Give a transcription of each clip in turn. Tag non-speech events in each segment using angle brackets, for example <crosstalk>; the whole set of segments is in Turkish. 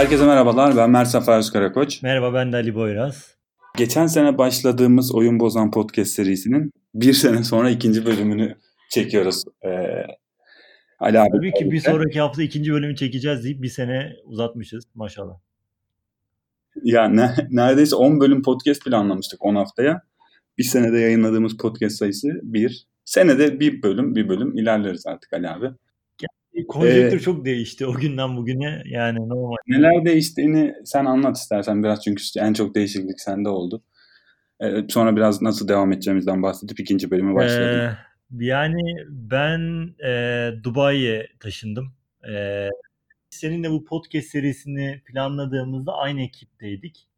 Herkese merhabalar. Ben Mert Safa Özkarakoç. Merhaba ben de Ali Boyraz. Geçen sene başladığımız Oyun Bozan Podcast serisinin bir sene sonra ikinci bölümünü çekiyoruz. Ee, Ali abi. Tabii ki bir sonraki hafta ikinci bölümü çekeceğiz deyip bir sene uzatmışız maşallah. Ya ne, neredeyse 10 bölüm podcast planlamıştık 10 haftaya. Bir senede yayınladığımız podcast sayısı bir. Senede bir bölüm bir bölüm ilerleriz artık Ali abi. Konjektür ee, çok değişti o günden bugüne yani normal. Neler değiştiğini sen anlat istersen biraz çünkü en çok değişiklik sende oldu. Ee, sonra biraz nasıl devam edeceğimizden bahsedip ikinci bölüme başlayalım. Ee, yani ben e, Dubai'ye taşındım. E, seninle bu podcast serisini planladığımızda aynı ekipteydik.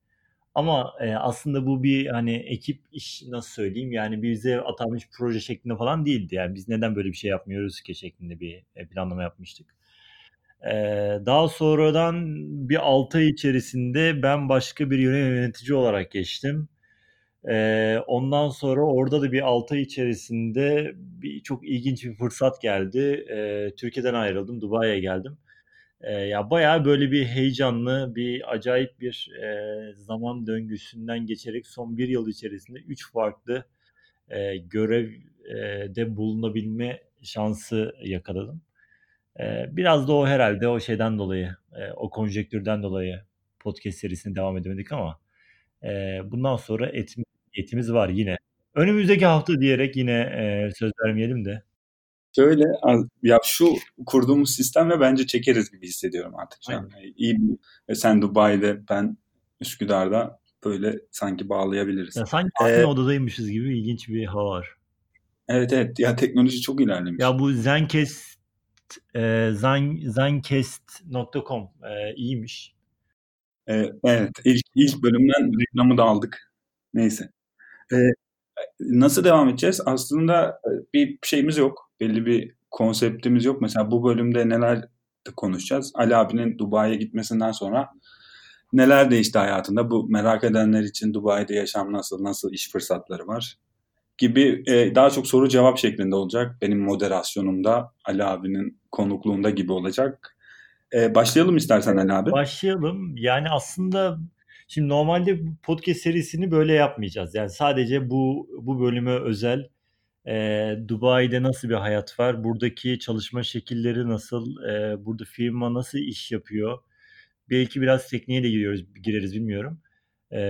Ama e, aslında bu bir hani ekip iş nasıl söyleyeyim yani bize atanmış proje şeklinde falan değildi. Yani biz neden böyle bir şey yapmıyoruz ki şeklinde bir e, planlama yapmıştık. E, daha sonradan bir 6 ay içerisinde ben başka bir yönetici olarak geçtim. E, ondan sonra orada da bir 6 ay içerisinde bir çok ilginç bir fırsat geldi. E, Türkiye'den ayrıldım, Dubai'ye geldim. E, ya bayağı böyle bir heyecanlı, bir acayip bir e, zaman döngüsünden geçerek son bir yıl içerisinde üç farklı e, görevde bulunabilme şansı yakaladım. E, biraz da o herhalde o şeyden dolayı, e, o konjektürden dolayı podcast serisine devam edemedik ama e, bundan sonra etim, etimiz var yine. Önümüzdeki hafta diyerek yine e, söz vermeyelim de. Şöyle ya şu kurduğumuz sistemle bence çekeriz gibi hissediyorum artık. Yani iyi bir, ve sen Dubai'de ben Üsküdar'da böyle sanki bağlayabiliriz. Ya sanki aynı ee, odadaymışız gibi ilginç bir hava var. Evet evet ya teknoloji çok ilerlemiş. Ya bu Zencast e, Zen, Zencast.com e, iyiymiş. E, evet ilk, ilk bölümden reklamı da aldık. Neyse. E, nasıl devam edeceğiz? Aslında e, bir şeyimiz yok belli bir konseptimiz yok. Mesela bu bölümde neler konuşacağız? Ali abinin Dubai'ye gitmesinden sonra neler değişti hayatında? Bu merak edenler için Dubai'de yaşam nasıl, nasıl iş fırsatları var? Gibi e, daha çok soru cevap şeklinde olacak. Benim moderasyonumda Ali abinin konukluğunda gibi olacak. E, başlayalım istersen Ali abi. Başlayalım. Yani aslında şimdi normalde podcast serisini böyle yapmayacağız. Yani sadece bu bu bölüme özel e, Dubai'de nasıl bir hayat var? Buradaki çalışma şekilleri nasıl? E, burada firma nasıl iş yapıyor? Belki biraz tekniğe de giriyoruz, gireriz bilmiyorum. E,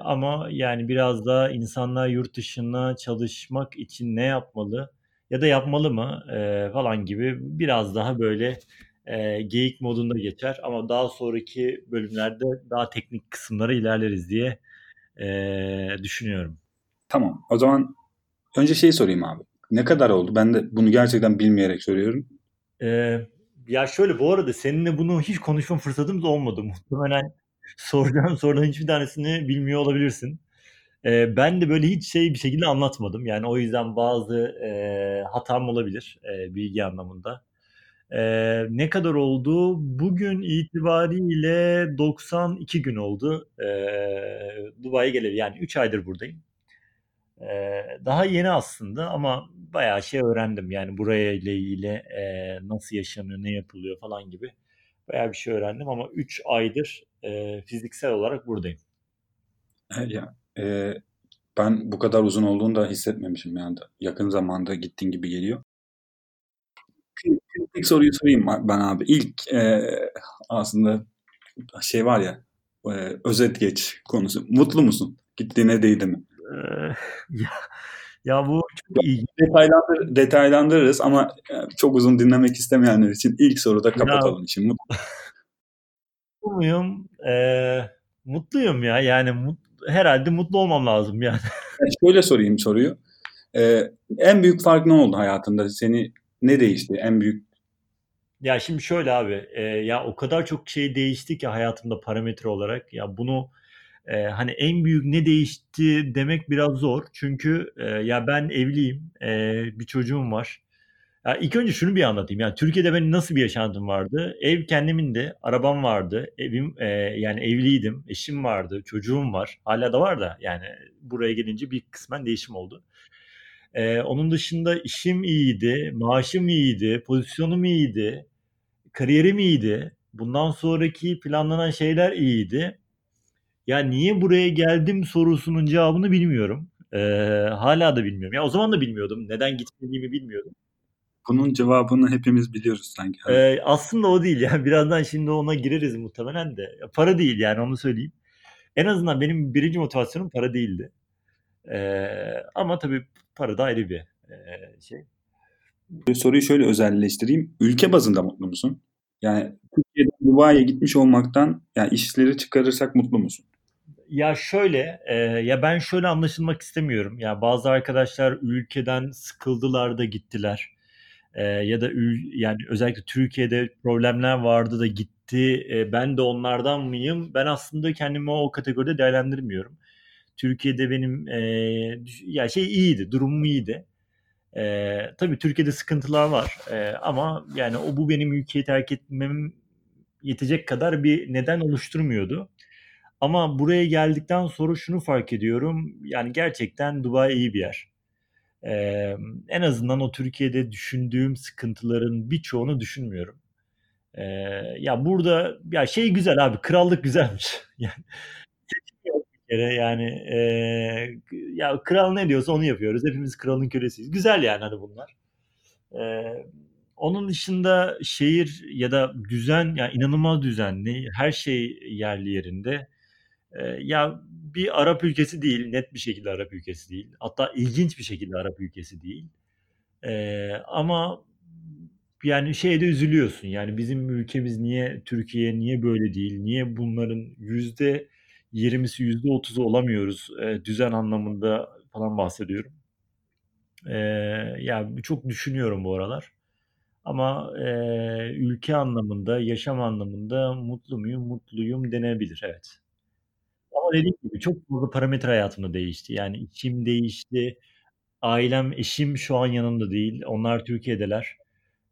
ama yani biraz da insanlar yurt dışına çalışmak için ne yapmalı? Ya da yapmalı mı? E, falan gibi biraz daha böyle e, geyik modunda geçer. Ama daha sonraki bölümlerde daha teknik kısımlara ilerleriz diye e, düşünüyorum. Tamam. O zaman Önce şeyi sorayım abi. Ne kadar oldu? Ben de bunu gerçekten bilmeyerek soruyorum. Ee, ya şöyle bu arada seninle bunu hiç konuşma fırsatımız olmadı. Muhtemelen soracağın <laughs> soruların hiçbir tanesini bilmiyor olabilirsin. Ee, ben de böyle hiç şey bir şekilde anlatmadım. Yani o yüzden bazı e, hatam olabilir e, bilgi anlamında. E, ne kadar oldu? Bugün itibariyle 92 gün oldu. E, Dubai'ye geleli. Yani 3 aydır buradayım daha yeni aslında ama bayağı şey öğrendim. Yani buraya ile ilgili e, nasıl yaşanıyor, ne yapılıyor falan gibi bayağı bir şey öğrendim ama 3 aydır e, fiziksel olarak buradayım. Ya, e, ben bu kadar uzun olduğunu da hissetmemişim yani. Yakın zamanda gittiğin gibi geliyor. İlk soruyu sorayım ben abi. İlk e, aslında şey var ya e, özet geç konusu. Mutlu musun? Gittiğine değdi mi? <laughs> ya, ya bu çok iyi. Detaylandır, detaylandırırız ama e, çok uzun dinlemek istemeyenler için ilk soruda kapatalım ya, için. Mutlu muyum? <laughs> Ee, mutluyum ya. Yani mut, herhalde mutlu olmam lazım yani. <laughs> Şöyle sorayım soruyu. Ee, en büyük fark ne oldu hayatında? Seni ne değişti? En büyük ya şimdi şöyle abi e, ya o kadar çok şey değişti ki hayatımda parametre olarak ya bunu e, hani en büyük ne değişti demek biraz zor. Çünkü e, ya ben evliyim, e, bir çocuğum var. Ya ilk önce şunu bir anlatayım. Yani Türkiye'de benim nasıl bir yaşantım vardı? Ev kendimin de, arabam vardı. Evim e, yani evliydim, eşim vardı, çocuğum var. Hala da var da yani buraya gelince bir kısmen değişim oldu. E, onun dışında işim iyiydi, maaşım iyiydi, pozisyonum iyiydi, kariyerim iyiydi. Bundan sonraki planlanan şeyler iyiydi. Ya niye buraya geldim sorusunun cevabını bilmiyorum. Ee, hala da bilmiyorum. Ya o zaman da bilmiyordum. Neden gitmediğimi bilmiyordum. Bunun cevabını hepimiz biliyoruz sanki. Ee, aslında o değil yani. <laughs> Birazdan şimdi ona gireriz muhtemelen de. Para değil yani onu söyleyeyim. En azından benim birinci motivasyonum para değildi. Ee, ama tabii para da ayrı bir e, şey. Soruyu şöyle özelleştireyim. Ülke bazında mutlu musun? Yani Türkiye'den Dubai'ye gitmiş olmaktan yani işleri çıkarırsak mutlu musun? Ya şöyle, e, ya ben şöyle anlaşılmak istemiyorum. Ya bazı arkadaşlar ülkeden sıkıldılar da gittiler. E, ya da ül, yani özellikle Türkiye'de problemler vardı da gitti. E, ben de onlardan mıyım? Ben aslında kendimi o kategoride değerlendirmiyorum. Türkiye'de benim e, ya şey iyiydi, durumum iyiydi. E, tabii Türkiye'de sıkıntılar var e, ama yani o bu benim ülkeyi terk etmem yetecek kadar bir neden oluşturmuyordu. Ama buraya geldikten sonra şunu fark ediyorum. Yani gerçekten Dubai iyi bir yer. Ee, en azından o Türkiye'de düşündüğüm sıkıntıların birçoğunu düşünmüyorum. Ee, ya burada ya şey güzel abi krallık güzelmiş. <laughs> Yani yani e, ya kral ne diyorsa onu yapıyoruz. Hepimiz kralın kölesiyiz. Güzel yani hani bunlar. Ee, onun dışında şehir ya da düzen yani inanılmaz düzenli. Her şey yerli yerinde. Ee, ya bir Arap ülkesi değil, net bir şekilde Arap ülkesi değil. Hatta ilginç bir şekilde Arap ülkesi değil. Ee, ama yani şeyde üzülüyorsun. Yani bizim ülkemiz niye Türkiye niye böyle değil? Niye bunların yüzde yirmisi yüzde otuzu olamıyoruz? Ee, düzen anlamında falan bahsediyorum. Ee, ya çok düşünüyorum bu aralar. Ama e, ülke anlamında, yaşam anlamında mutlu muyum? Mutluyum denebilir, evet. Ama dediğim gibi çok fazla parametre hayatımda değişti. Yani içim değişti. Ailem, eşim şu an yanımda değil. Onlar Türkiye'deler.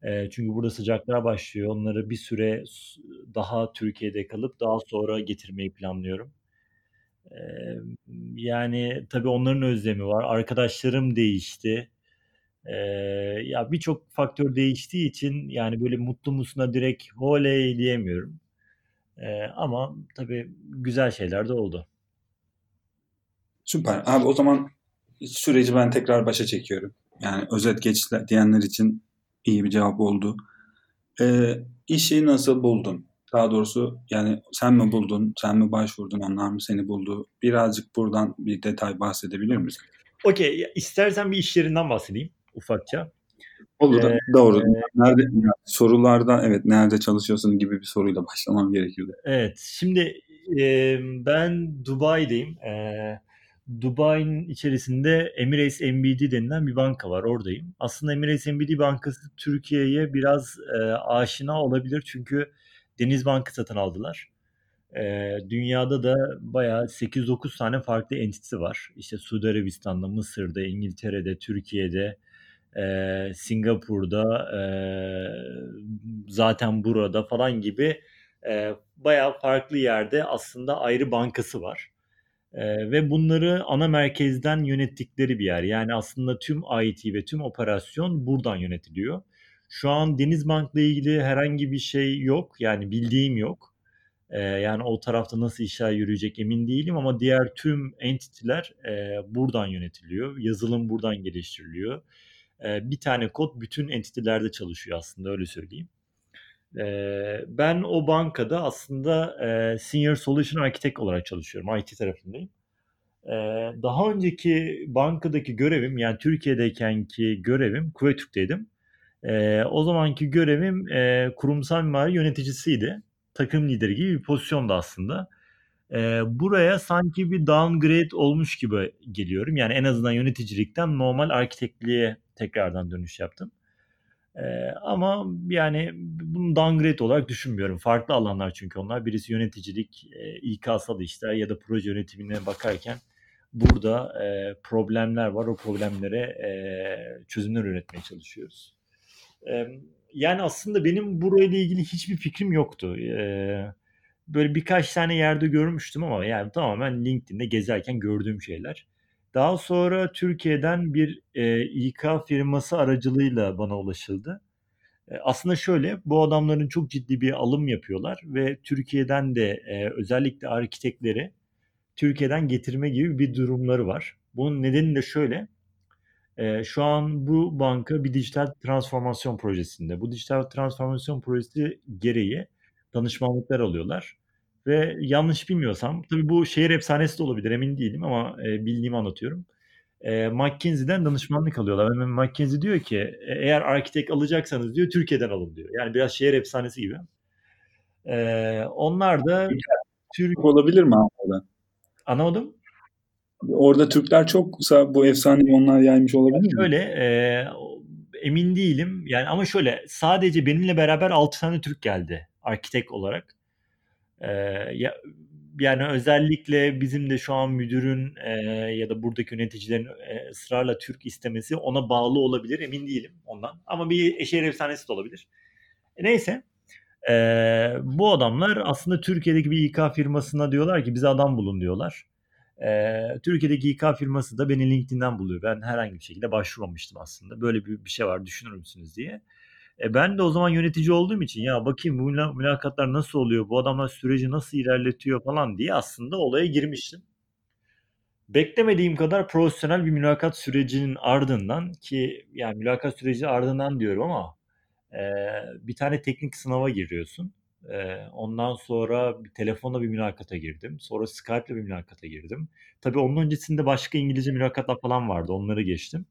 Eee, çünkü burada sıcaklar başlıyor. Onları bir süre daha Türkiye'de kalıp daha sonra getirmeyi planlıyorum. Yani tabii onların özlemi var. Arkadaşlarım değişti. Eee, ya birçok faktör değiştiği için yani böyle mutlu musuna direkt "Oley!" diyemiyorum. Eee, ama tabii güzel şeyler de oldu. Süper. Abi o zaman süreci ben tekrar başa çekiyorum. Yani özet geç diyenler için iyi bir cevap oldu. Ee, işi nasıl buldun? Daha doğrusu yani sen mi buldun, sen mi başvurdun, onlar mı seni buldu? Birazcık buradan bir detay bahsedebilir misin? Okey. İstersen bir iş yerinden bahsedeyim ufakça. Olur. Ee, doğru. Nerede, sorularda evet nerede çalışıyorsun gibi bir soruyla başlamam gerekiyordu. Evet. Şimdi e, ben Dubai'deyim. E, Dubai'nin içerisinde Emirates NBD denilen bir banka var. Oradayım. Aslında Emirates NBD Bankası Türkiye'ye biraz e, aşina olabilir. Çünkü Deniz Bank'ı satın aldılar. E, dünyada da bayağı 8-9 tane farklı entiti var. İşte Suudi Arabistan'da, Mısır'da, İngiltere'de, Türkiye'de, e, Singapur'da, e, zaten burada falan gibi e, bayağı farklı yerde aslında ayrı bankası var. E, ve bunları ana merkezden yönettikleri bir yer. Yani aslında tüm IT ve tüm operasyon buradan yönetiliyor. Şu an Denizbank'la ilgili herhangi bir şey yok. Yani bildiğim yok. E, yani o tarafta nasıl işler yürüyecek emin değilim ama diğer tüm entitiler e, buradan yönetiliyor. Yazılım buradan geliştiriliyor. E, bir tane kod bütün entitilerde çalışıyor aslında öyle söyleyeyim. E, ben o bankada aslında e, Senior Solution Architect olarak çalışıyorum. IT tarafındayım. E, daha önceki bankadaki görevim yani Türkiye'deyken ki görevim Kuveytürk'teydim. E, o zamanki görevim e, kurumsal mimari yöneticisiydi. Takım lideri gibi bir pozisyonda aslında. E, buraya sanki bir downgrade olmuş gibi geliyorum. Yani en azından yöneticilikten normal arkitekliğe tekrardan dönüş yaptım. E, ama yani bunu downgrade olarak düşünmüyorum. Farklı alanlar çünkü onlar. Birisi yöneticilik, e, İK'sal işler ya da proje yönetimine bakarken burada e, problemler var. O problemlere e, çözümler üretmeye çalışıyoruz. Yani aslında benim burayla ilgili hiçbir fikrim yoktu. Böyle birkaç tane yerde görmüştüm ama yani tamamen LinkedIn'de gezerken gördüğüm şeyler. Daha sonra Türkiye'den bir e, İK firması aracılığıyla bana ulaşıldı. E, aslında şöyle, bu adamların çok ciddi bir alım yapıyorlar ve Türkiye'den de e, özellikle arkitekleri Türkiye'den getirme gibi bir durumları var. Bunun nedeni de şöyle, e, şu an bu banka bir dijital transformasyon projesinde. Bu dijital transformasyon projesi gereği danışmanlıklar alıyorlar. Ve yanlış bilmiyorsam, tabii bu şehir efsanesi de olabilir emin değilim ama e, bildiğimi anlatıyorum. E, McKinsey'den danışmanlık alıyorlar. Ve McKinsey diyor ki e, eğer arkitek alacaksanız diyor Türkiye'den alın diyor. Yani biraz şehir efsanesi gibi. E, onlar da Türk olabilir mi orada? Anlamadım. Orada Türkler çoksa bu efsaneyi onlar yaymış olabilir mi? Şöyle e, emin değilim. Yani ama şöyle sadece benimle beraber 6 tane Türk geldi arkitek olarak. E, ya, yani özellikle bizim de şu an müdürün e, ya da buradaki yöneticilerin e, ısrarla Türk istemesi ona bağlı olabilir. Emin değilim ondan. Ama bir şehir efsanesi de olabilir. E, neyse. E, bu adamlar aslında Türkiye'deki bir İK firmasına diyorlar ki bize adam bulun diyorlar. E, Türkiye'deki İK firması da beni LinkedIn'den buluyor. Ben herhangi bir şekilde başvurmamıştım aslında. Böyle bir, bir şey var düşünür müsünüz diye. E ben de o zaman yönetici olduğum için ya bakayım bu mülakatlar nasıl oluyor, bu adamlar süreci nasıl ilerletiyor falan diye aslında olaya girmiştim. Beklemediğim kadar profesyonel bir mülakat sürecinin ardından ki yani mülakat süreci ardından diyorum ama e, bir tane teknik sınava giriyorsun. E, ondan sonra bir telefonla bir mülakata girdim. Sonra Skype'la bir mülakata girdim. Tabii onun öncesinde başka İngilizce mülakatlar falan vardı. Onları geçtim.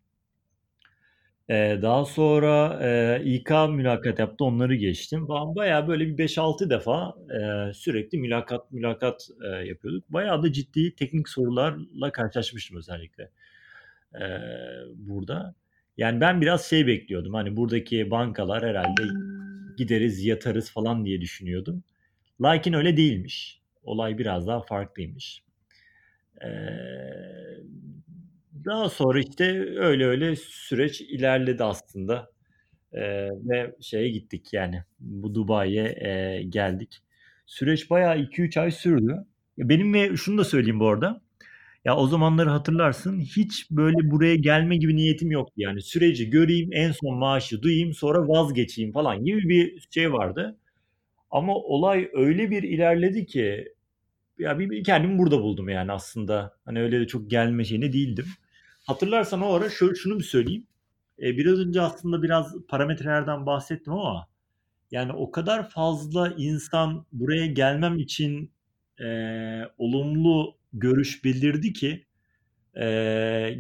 Daha sonra, eee, İK mülakat yaptı, onları geçtim falan. Bayağı böyle bir 5-6 defa, sürekli mülakat mülakat, yapıyorduk. Bayağı da ciddi teknik sorularla karşılaşmıştım özellikle, burada. Yani ben biraz şey bekliyordum, hani buradaki bankalar herhalde gideriz, yatarız falan diye düşünüyordum. Lakin öyle değilmiş. Olay biraz daha farklıymış. Eee daha sonra işte öyle öyle süreç ilerledi aslında. Eee, ve şeye gittik yani bu Dubai'ye, eee, geldik. Süreç bayağı 2-3 ay sürdü. Benim ve şunu da söyleyeyim bu arada. Ya o zamanları hatırlarsın hiç böyle buraya gelme gibi niyetim yoktu yani. Süreci göreyim, en son maaşı duyayım, sonra vazgeçeyim falan gibi bir şey vardı. Ama olay öyle bir ilerledi ki ya bir kendimi burada buldum yani aslında. Hani öyle de çok gelme şeyinde değildim. Hatırlarsan o ara şöyle, şunu bir söyleyeyim. Ee, biraz önce aslında biraz parametrelerden bahsettim ama yani o kadar fazla insan buraya gelmem için e, olumlu görüş bildirdi ki e,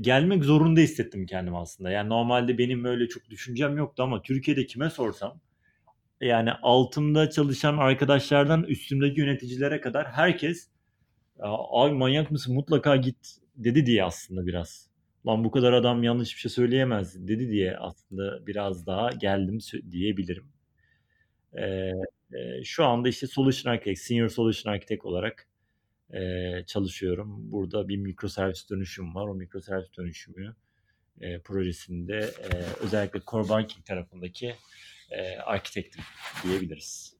gelmek zorunda hissettim kendim aslında. Yani normalde benim öyle çok düşüncem yoktu ama Türkiye'de kime sorsam yani altımda çalışan arkadaşlardan üstümdeki yöneticilere kadar herkes ay manyak mısın mutlaka git dedi diye aslında biraz lan bu kadar adam yanlış bir şey söyleyemez dedi diye aslında biraz daha geldim diyebilirim. Ee, şu anda işte Solution Architect, Senior Solution Architect olarak e, çalışıyorum. Burada bir mikroservis dönüşüm var. O mikroservis dönüşümü e, projesinde e, özellikle core banking tarafındaki e, arkitektim diyebiliriz.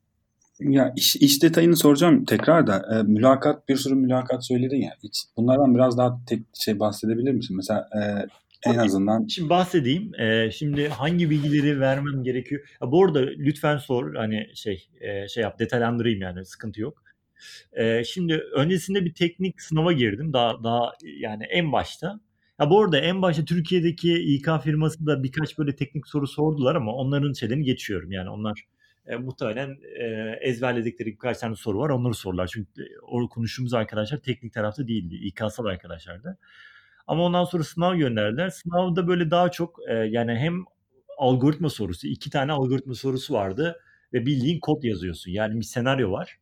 Ya iş, iş detayını soracağım tekrar da e, mülakat bir sürü mülakat söyledin ya. Hiç, bunlardan biraz daha tek şey bahsedebilir misin? Mesela e, en azından. Şimdi bahsedeyim. Ee, şimdi hangi bilgileri vermem gerekiyor? Ya bu arada lütfen sor. Hani şey e, şey yap detaylandırayım yani sıkıntı yok. Ee, şimdi öncesinde bir teknik sınava girdim. Daha daha yani en başta. Ya bu arada en başta Türkiye'deki İK firması da birkaç böyle teknik soru sordular ama onların şeylerini geçiyorum. Yani onlar e, muhtemelen e, ezberledikleri birkaç tane soru var. Onları sorular. Çünkü e, o konuştuğumuz arkadaşlar teknik tarafta değildi. İK'sal arkadaşlardı. Ama ondan sonra sınav gönderdiler. Sınavda böyle daha çok e, yani hem algoritma sorusu, iki tane algoritma sorusu vardı ve bildiğin kod yazıyorsun. Yani bir senaryo var.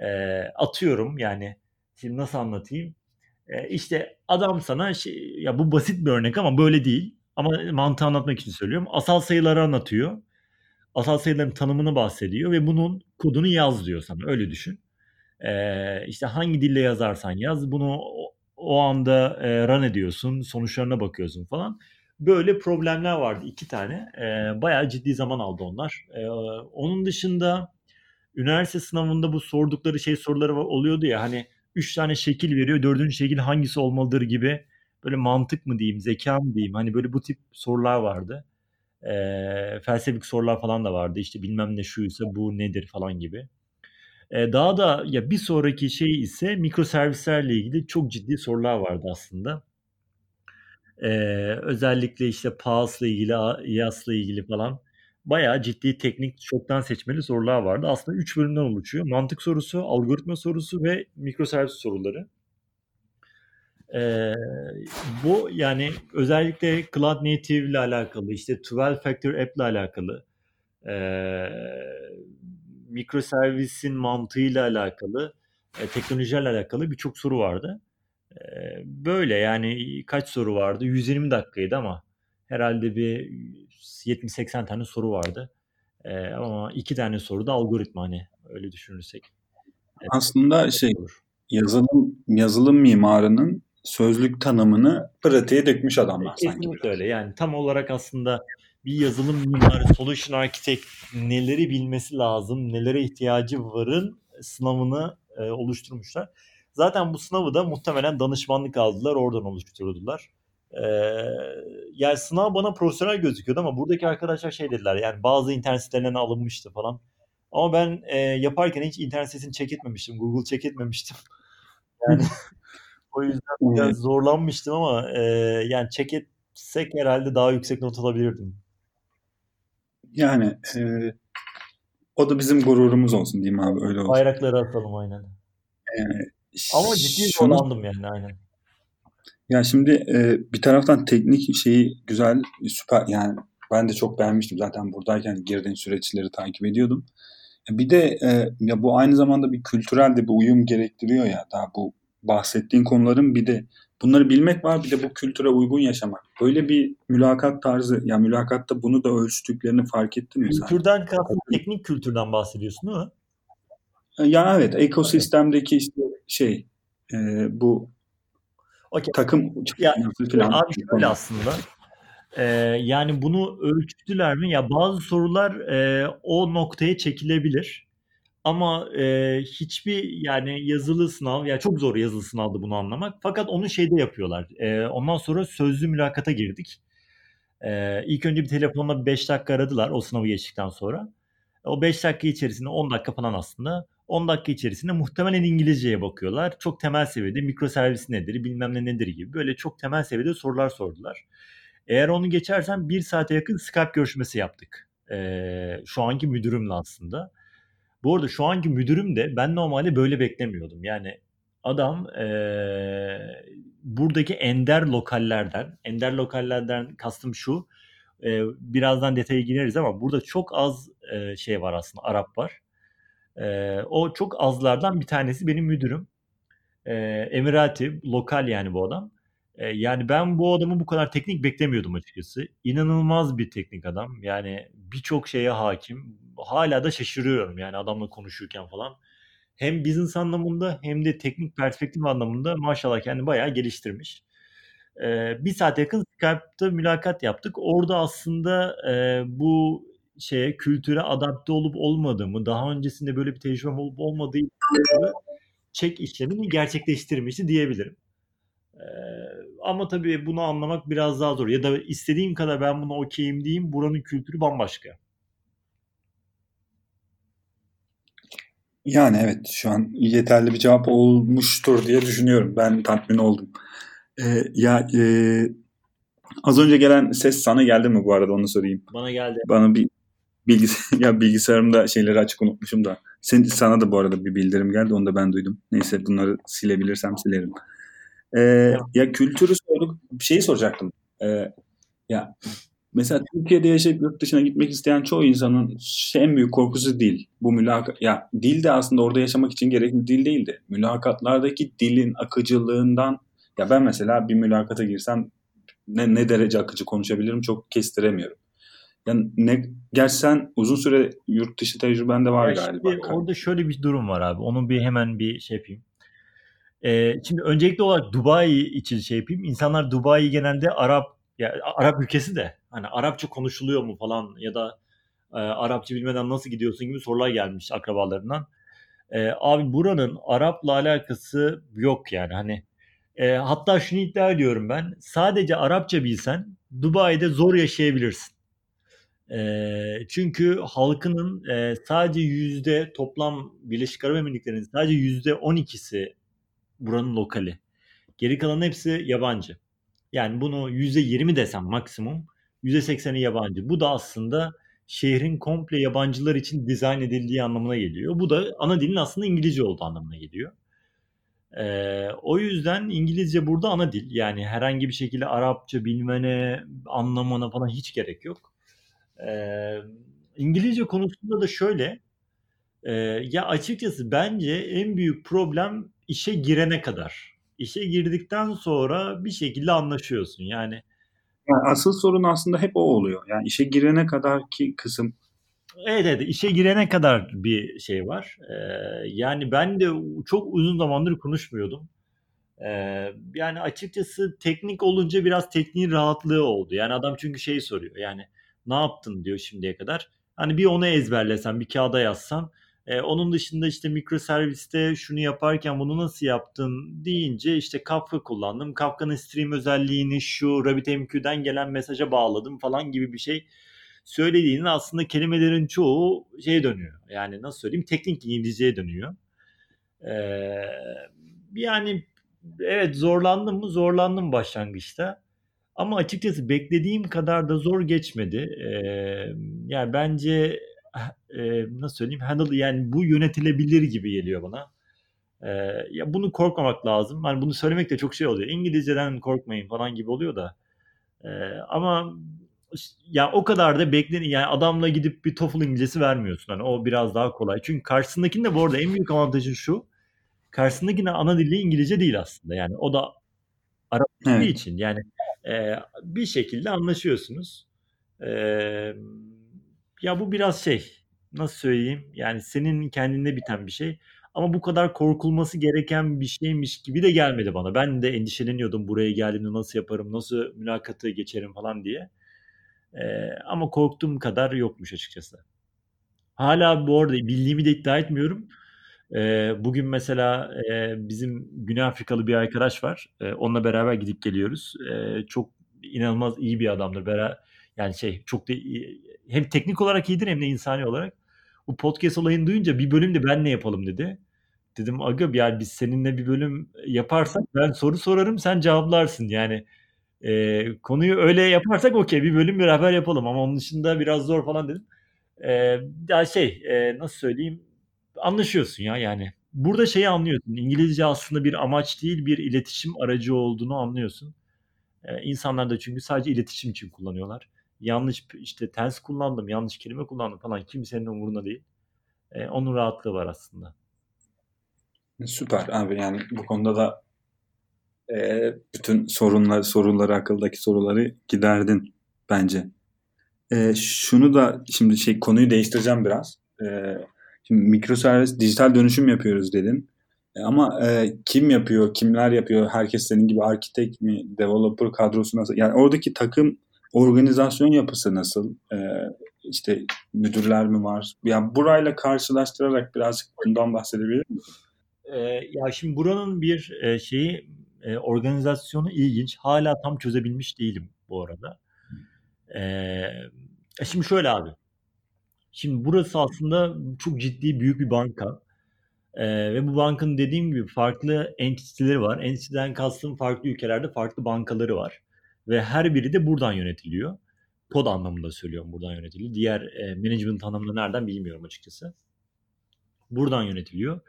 E, atıyorum yani şimdi nasıl anlatayım? E, işte adam sana şey, ya bu basit bir örnek ama böyle değil. Ama mantığı anlatmak için söylüyorum. Asal sayıları anlatıyor asal sayıların tanımını bahsediyor ve bunun kodunu yaz diyor sana. Öyle düşün. Ee, işte hangi dille yazarsan yaz bunu o anda e, run ediyorsun. Sonuçlarına bakıyorsun falan. Böyle problemler vardı iki tane. E, bayağı ciddi zaman aldı onlar. E, onun dışında üniversite sınavında bu sordukları şey soruları oluyordu ya hani üç tane şekil veriyor. Dördüncü şekil hangisi olmalıdır gibi böyle mantık mı diyeyim, zeka mı diyeyim. Hani böyle bu tip sorular vardı. E, felsefik sorular falan da vardı. İşte bilmem ne şuysa bu nedir falan gibi. E, daha da ya bir sonraki şey ise mikroservislerle ilgili çok ciddi sorular vardı aslında. E, özellikle işte PaaS'la ilgili, IaaS'la ilgili falan bayağı ciddi teknik çoktan seçmeli sorular vardı. Aslında 3 bölümden oluşuyor. Mantık sorusu, algoritma sorusu ve mikroservis soruları. Ee, bu yani özellikle Cloud Native ile alakalı, işte 12 Factor App ile alakalı, e, mikroservisin mantığıyla alakalı, e, teknolojilerle alakalı birçok soru vardı. E, böyle yani kaç soru vardı? 120 dakikaydı ama herhalde bir 70-80 tane soru vardı. E, ama iki tane soru da algoritma hani öyle düşünürsek. Evet, Aslında şey yazılım yazılım mimarının sözlük tanımını pratiğe dökmüş adamlar Kesinlikle sanki. Kesinlikle öyle. Yani tam olarak aslında bir yazılım mimarı, solution architect neleri bilmesi lazım, nelere ihtiyacı varın sınavını e, oluşturmuşlar. Zaten bu sınavı da muhtemelen danışmanlık aldılar, oradan oluşturdular. Ee, yani sınav bana profesyonel gözüküyordu ama buradaki arkadaşlar şey dediler yani bazı internet sitelerinden alınmıştı falan. Ama ben e, yaparken hiç internet sitesini check etmemiştim. Google check etmemiştim. <laughs> Yani o yüzden biraz zorlanmıştım ama e, yani check etsek herhalde daha yüksek not alabilirdim. Yani e, o da bizim gururumuz olsun diyeyim abi öyle olsun. Bayrakları atalım aynen. Yani, ama ciddi şunu, zorlandım yani aynen. Ya şimdi e, bir taraftan teknik şeyi güzel, süper yani ben de çok beğenmiştim zaten buradayken girdiğim süreçleri takip ediyordum. Bir de e, ya bu aynı zamanda bir kültürel de bir uyum gerektiriyor ya daha bu bahsettiğin konuların bir de bunları bilmek var bir de bu kültüre uygun yaşamak. Böyle bir mülakat tarzı ya mülakatta bunu da ölçtüklerini fark ettin mi sen? Kültürden kastın teknik kültürden bahsediyorsun değil mi? Ya evet ekosistemdeki işte şey e, bu okay. takım ya, falan. Abi şöyle aslında ee, yani bunu ölçtüler mi? Ya bazı sorular e, o noktaya çekilebilir. Ama e, hiçbir yani yazılı sınav ya çok zor yazılı sınavdı bunu anlamak. Fakat onu şeyde yapıyorlar. E, ondan sonra sözlü mülakata girdik. E, ilk önce bir telefonla 5 dakika aradılar o sınavı geçtikten sonra. O 5 dakika içerisinde 10 dakika falan aslında 10 dakika içerisinde muhtemelen İngilizceye bakıyorlar. Çok temel seviyede mikroservis nedir, bilmem ne nedir gibi böyle çok temel seviyede sorular sordular. Eğer onu geçersen bir saate yakın Skype görüşmesi yaptık. Ee, şu anki müdürümle aslında. Bu arada şu anki müdürüm de ben normalde böyle beklemiyordum. Yani adam e, buradaki ender lokallerden, ender lokallerden kastım şu, e, birazdan detaya gireriz ama burada çok az e, şey var aslında, Arap var. E, o çok azlardan bir tanesi benim müdürüm. E, Emirati, lokal yani bu adam. E, yani ben bu adamı bu kadar teknik beklemiyordum açıkçası. İnanılmaz bir teknik adam. Yani birçok şeye hakim. Hala da şaşırıyorum yani adamla konuşurken falan. Hem business anlamında hem de teknik perspektif anlamında maşallah kendini bayağı geliştirmiş. Ee, bir saat yakın Skype'da mülakat yaptık. Orada aslında e, bu şeye kültüre adapte olup olmadığımı, daha öncesinde böyle bir tecrübem olup olmadığı çek işlemini gerçekleştirmişti diyebilirim. Ee, ama tabii bunu anlamak biraz daha zor. Ya da istediğim kadar ben buna okeyim diyeyim. Buranın kültürü bambaşka. Yani evet şu an yeterli bir cevap olmuştur diye düşünüyorum. Ben tatmin oldum. Ee, ya e, az önce gelen ses sana geldi mi bu arada onu sorayım. Bana geldi. Bana bir bilgisayar <laughs> ya bilgisayarımda şeyleri açık unutmuşum da. Sen, sana da bu arada bir bildirim geldi onu da ben duydum. Neyse bunları silebilirsem silerim. Ee, ya kültürü sorduk. Bir şeyi soracaktım. Ee, ya mesela Türkiye'de yaşayıp yurt dışına gitmek isteyen çoğu insanın şey, en büyük korkusu dil. Bu mülakat ya dil de aslında orada yaşamak için gerekli dil değildi. Mülakatlardaki dilin akıcılığından ya ben mesela bir mülakata girsem ne, ne derece akıcı konuşabilirim çok kestiremiyorum. Yani ne gerçi sen uzun süre yurt dışı tecrüben de var ya galiba. Şimdi orada şöyle bir durum var abi. Onu bir hemen bir şey yapayım. Ee, şimdi öncelikli olarak Dubai için şey yapayım. İnsanlar Dubai genelde Arap ya Arap ülkesi de hani Arapça konuşuluyor mu falan ya da e, Arapça bilmeden nasıl gidiyorsun gibi sorular gelmiş akrabalarından. E, abi buranın Arap'la alakası yok yani hani e, hatta şunu iddia ediyorum ben sadece Arapça bilsen Dubai'de zor yaşayabilirsin. Eee, çünkü halkının eee, sadece yüzde toplam Birleşik Arap Emirlikleri'nin sadece yüzde 12'si buranın lokali. Geri kalan hepsi yabancı. Yani bunu yüzde 20 desem maksimum yüzde 80'i yabancı. Bu da aslında şehrin komple yabancılar için dizayn edildiği anlamına geliyor. Bu da ana dilin aslında İngilizce olduğu anlamına geliyor. Ee, o yüzden İngilizce burada ana dil. Yani herhangi bir şekilde Arapça bilmene, anlamana falan hiç gerek yok. Ee, İngilizce konusunda da şöyle, e, ya açıkçası bence en büyük problem işe girene kadar. İşe girdikten sonra bir şekilde anlaşıyorsun. Yani Yani asıl sorun aslında hep o oluyor. Yani işe girene kadar ki kısım Evet evet işe girene kadar bir şey var. Ee, yani ben de çok uzun zamandır konuşmuyordum. Ee, yani açıkçası teknik olunca biraz tekniğin rahatlığı oldu. Yani adam çünkü şey soruyor yani ne yaptın diyor şimdiye kadar. Hani bir onu ezberlesen bir kağıda yazsan. E, onun dışında işte mikroserviste şunu yaparken bunu nasıl yaptın deyince işte Kafka kullandım. Kafka'nın stream özelliğini şu RabbitMQ'den gelen mesaja bağladım falan gibi bir şey söylediğinin aslında kelimelerin çoğu şey dönüyor. Yani nasıl söyleyeyim teknik İngilizceye dönüyor. Ee, yani evet zorlandım mı? Zorlandım başlangıçta. Ama açıkçası beklediğim kadar da zor geçmedi. Ee, yani bence e, nasıl söyleyeyim handle yani bu yönetilebilir gibi geliyor bana. Ee, ya bunu korkmamak lazım. Hani bunu söylemek de çok şey oluyor. İngilizceden korkmayın falan gibi oluyor da. Ee, ama ya o kadar da beklenin yani adamla gidip bir TOEFL İngilizcesi vermiyorsun. Hani o biraz daha kolay. Çünkü karşısındakinin de bu arada en büyük avantajı şu. Karşısındakinin ana dili İngilizce değil aslında. Yani o da Arap evet. için yani e, bir şekilde anlaşıyorsunuz. E, ya bu biraz şey nasıl söyleyeyim yani senin kendinde biten bir şey. Ama bu kadar korkulması gereken bir şeymiş gibi de gelmedi bana. Ben de endişeleniyordum buraya geldiğimde nasıl yaparım, nasıl mülakatı geçerim falan diye. Ee, ama korktuğum kadar yokmuş açıkçası. Hala bu arada bildiğimi de iddia etmiyorum. Bugün mesela bizim Güney Afrikalı bir arkadaş var. E, onunla beraber gidip geliyoruz. Çok inanılmaz iyi bir adamdır. Yani şey çok da iyi, hem teknik olarak iyidir hem de insani olarak. Bu podcast olayını duyunca bir bölüm de ben ne yapalım dedi. Dedim aga yani biz seninle bir bölüm yaparsak ben soru sorarım sen cevaplarsın yani e, konuyu öyle yaparsak okey bir bölüm beraber yapalım ama onun dışında biraz zor falan dedim. E, ya şey e, nasıl söyleyeyim anlaşıyorsun ya yani. Burada şeyi anlıyorsun. İngilizce aslında bir amaç değil bir iletişim aracı olduğunu anlıyorsun. E, insanlar da çünkü sadece iletişim için kullanıyorlar. Yanlış işte tens kullandım, yanlış kelime kullandım falan kimsenin umurunda değil. E, onun rahatlığı var aslında. Süper abi yani bu konuda da e, bütün sorunlar, soruları, akıldaki soruları giderdin bence. E, şunu da şimdi şey konuyu değiştireceğim biraz. E, şimdi mikroservis dijital dönüşüm yapıyoruz dedin. E, ama e, kim yapıyor, kimler yapıyor? Herkes senin gibi arkitek mi, developer kadrosu nasıl? Yani oradaki takım organizasyon yapısı nasıl? E, işte müdürler mi var? Yani burayla karşılaştırarak birazcık bundan bahsedebilir misin? Ee, ya şimdi buranın bir e, şeyi e, organizasyonu ilginç. Hala tam çözebilmiş değilim bu arada. E, şimdi şöyle abi. Şimdi burası aslında çok ciddi büyük bir banka. E, ve bu bankanın dediğim gibi farklı entiteleri var. Entiteden kastım farklı ülkelerde farklı bankaları var. Ve her biri de buradan yönetiliyor. Kod anlamında söylüyorum buradan yönetiliyor. Diğer e, management anlamında nereden bilmiyorum açıkçası. Buradan yönetiliyor.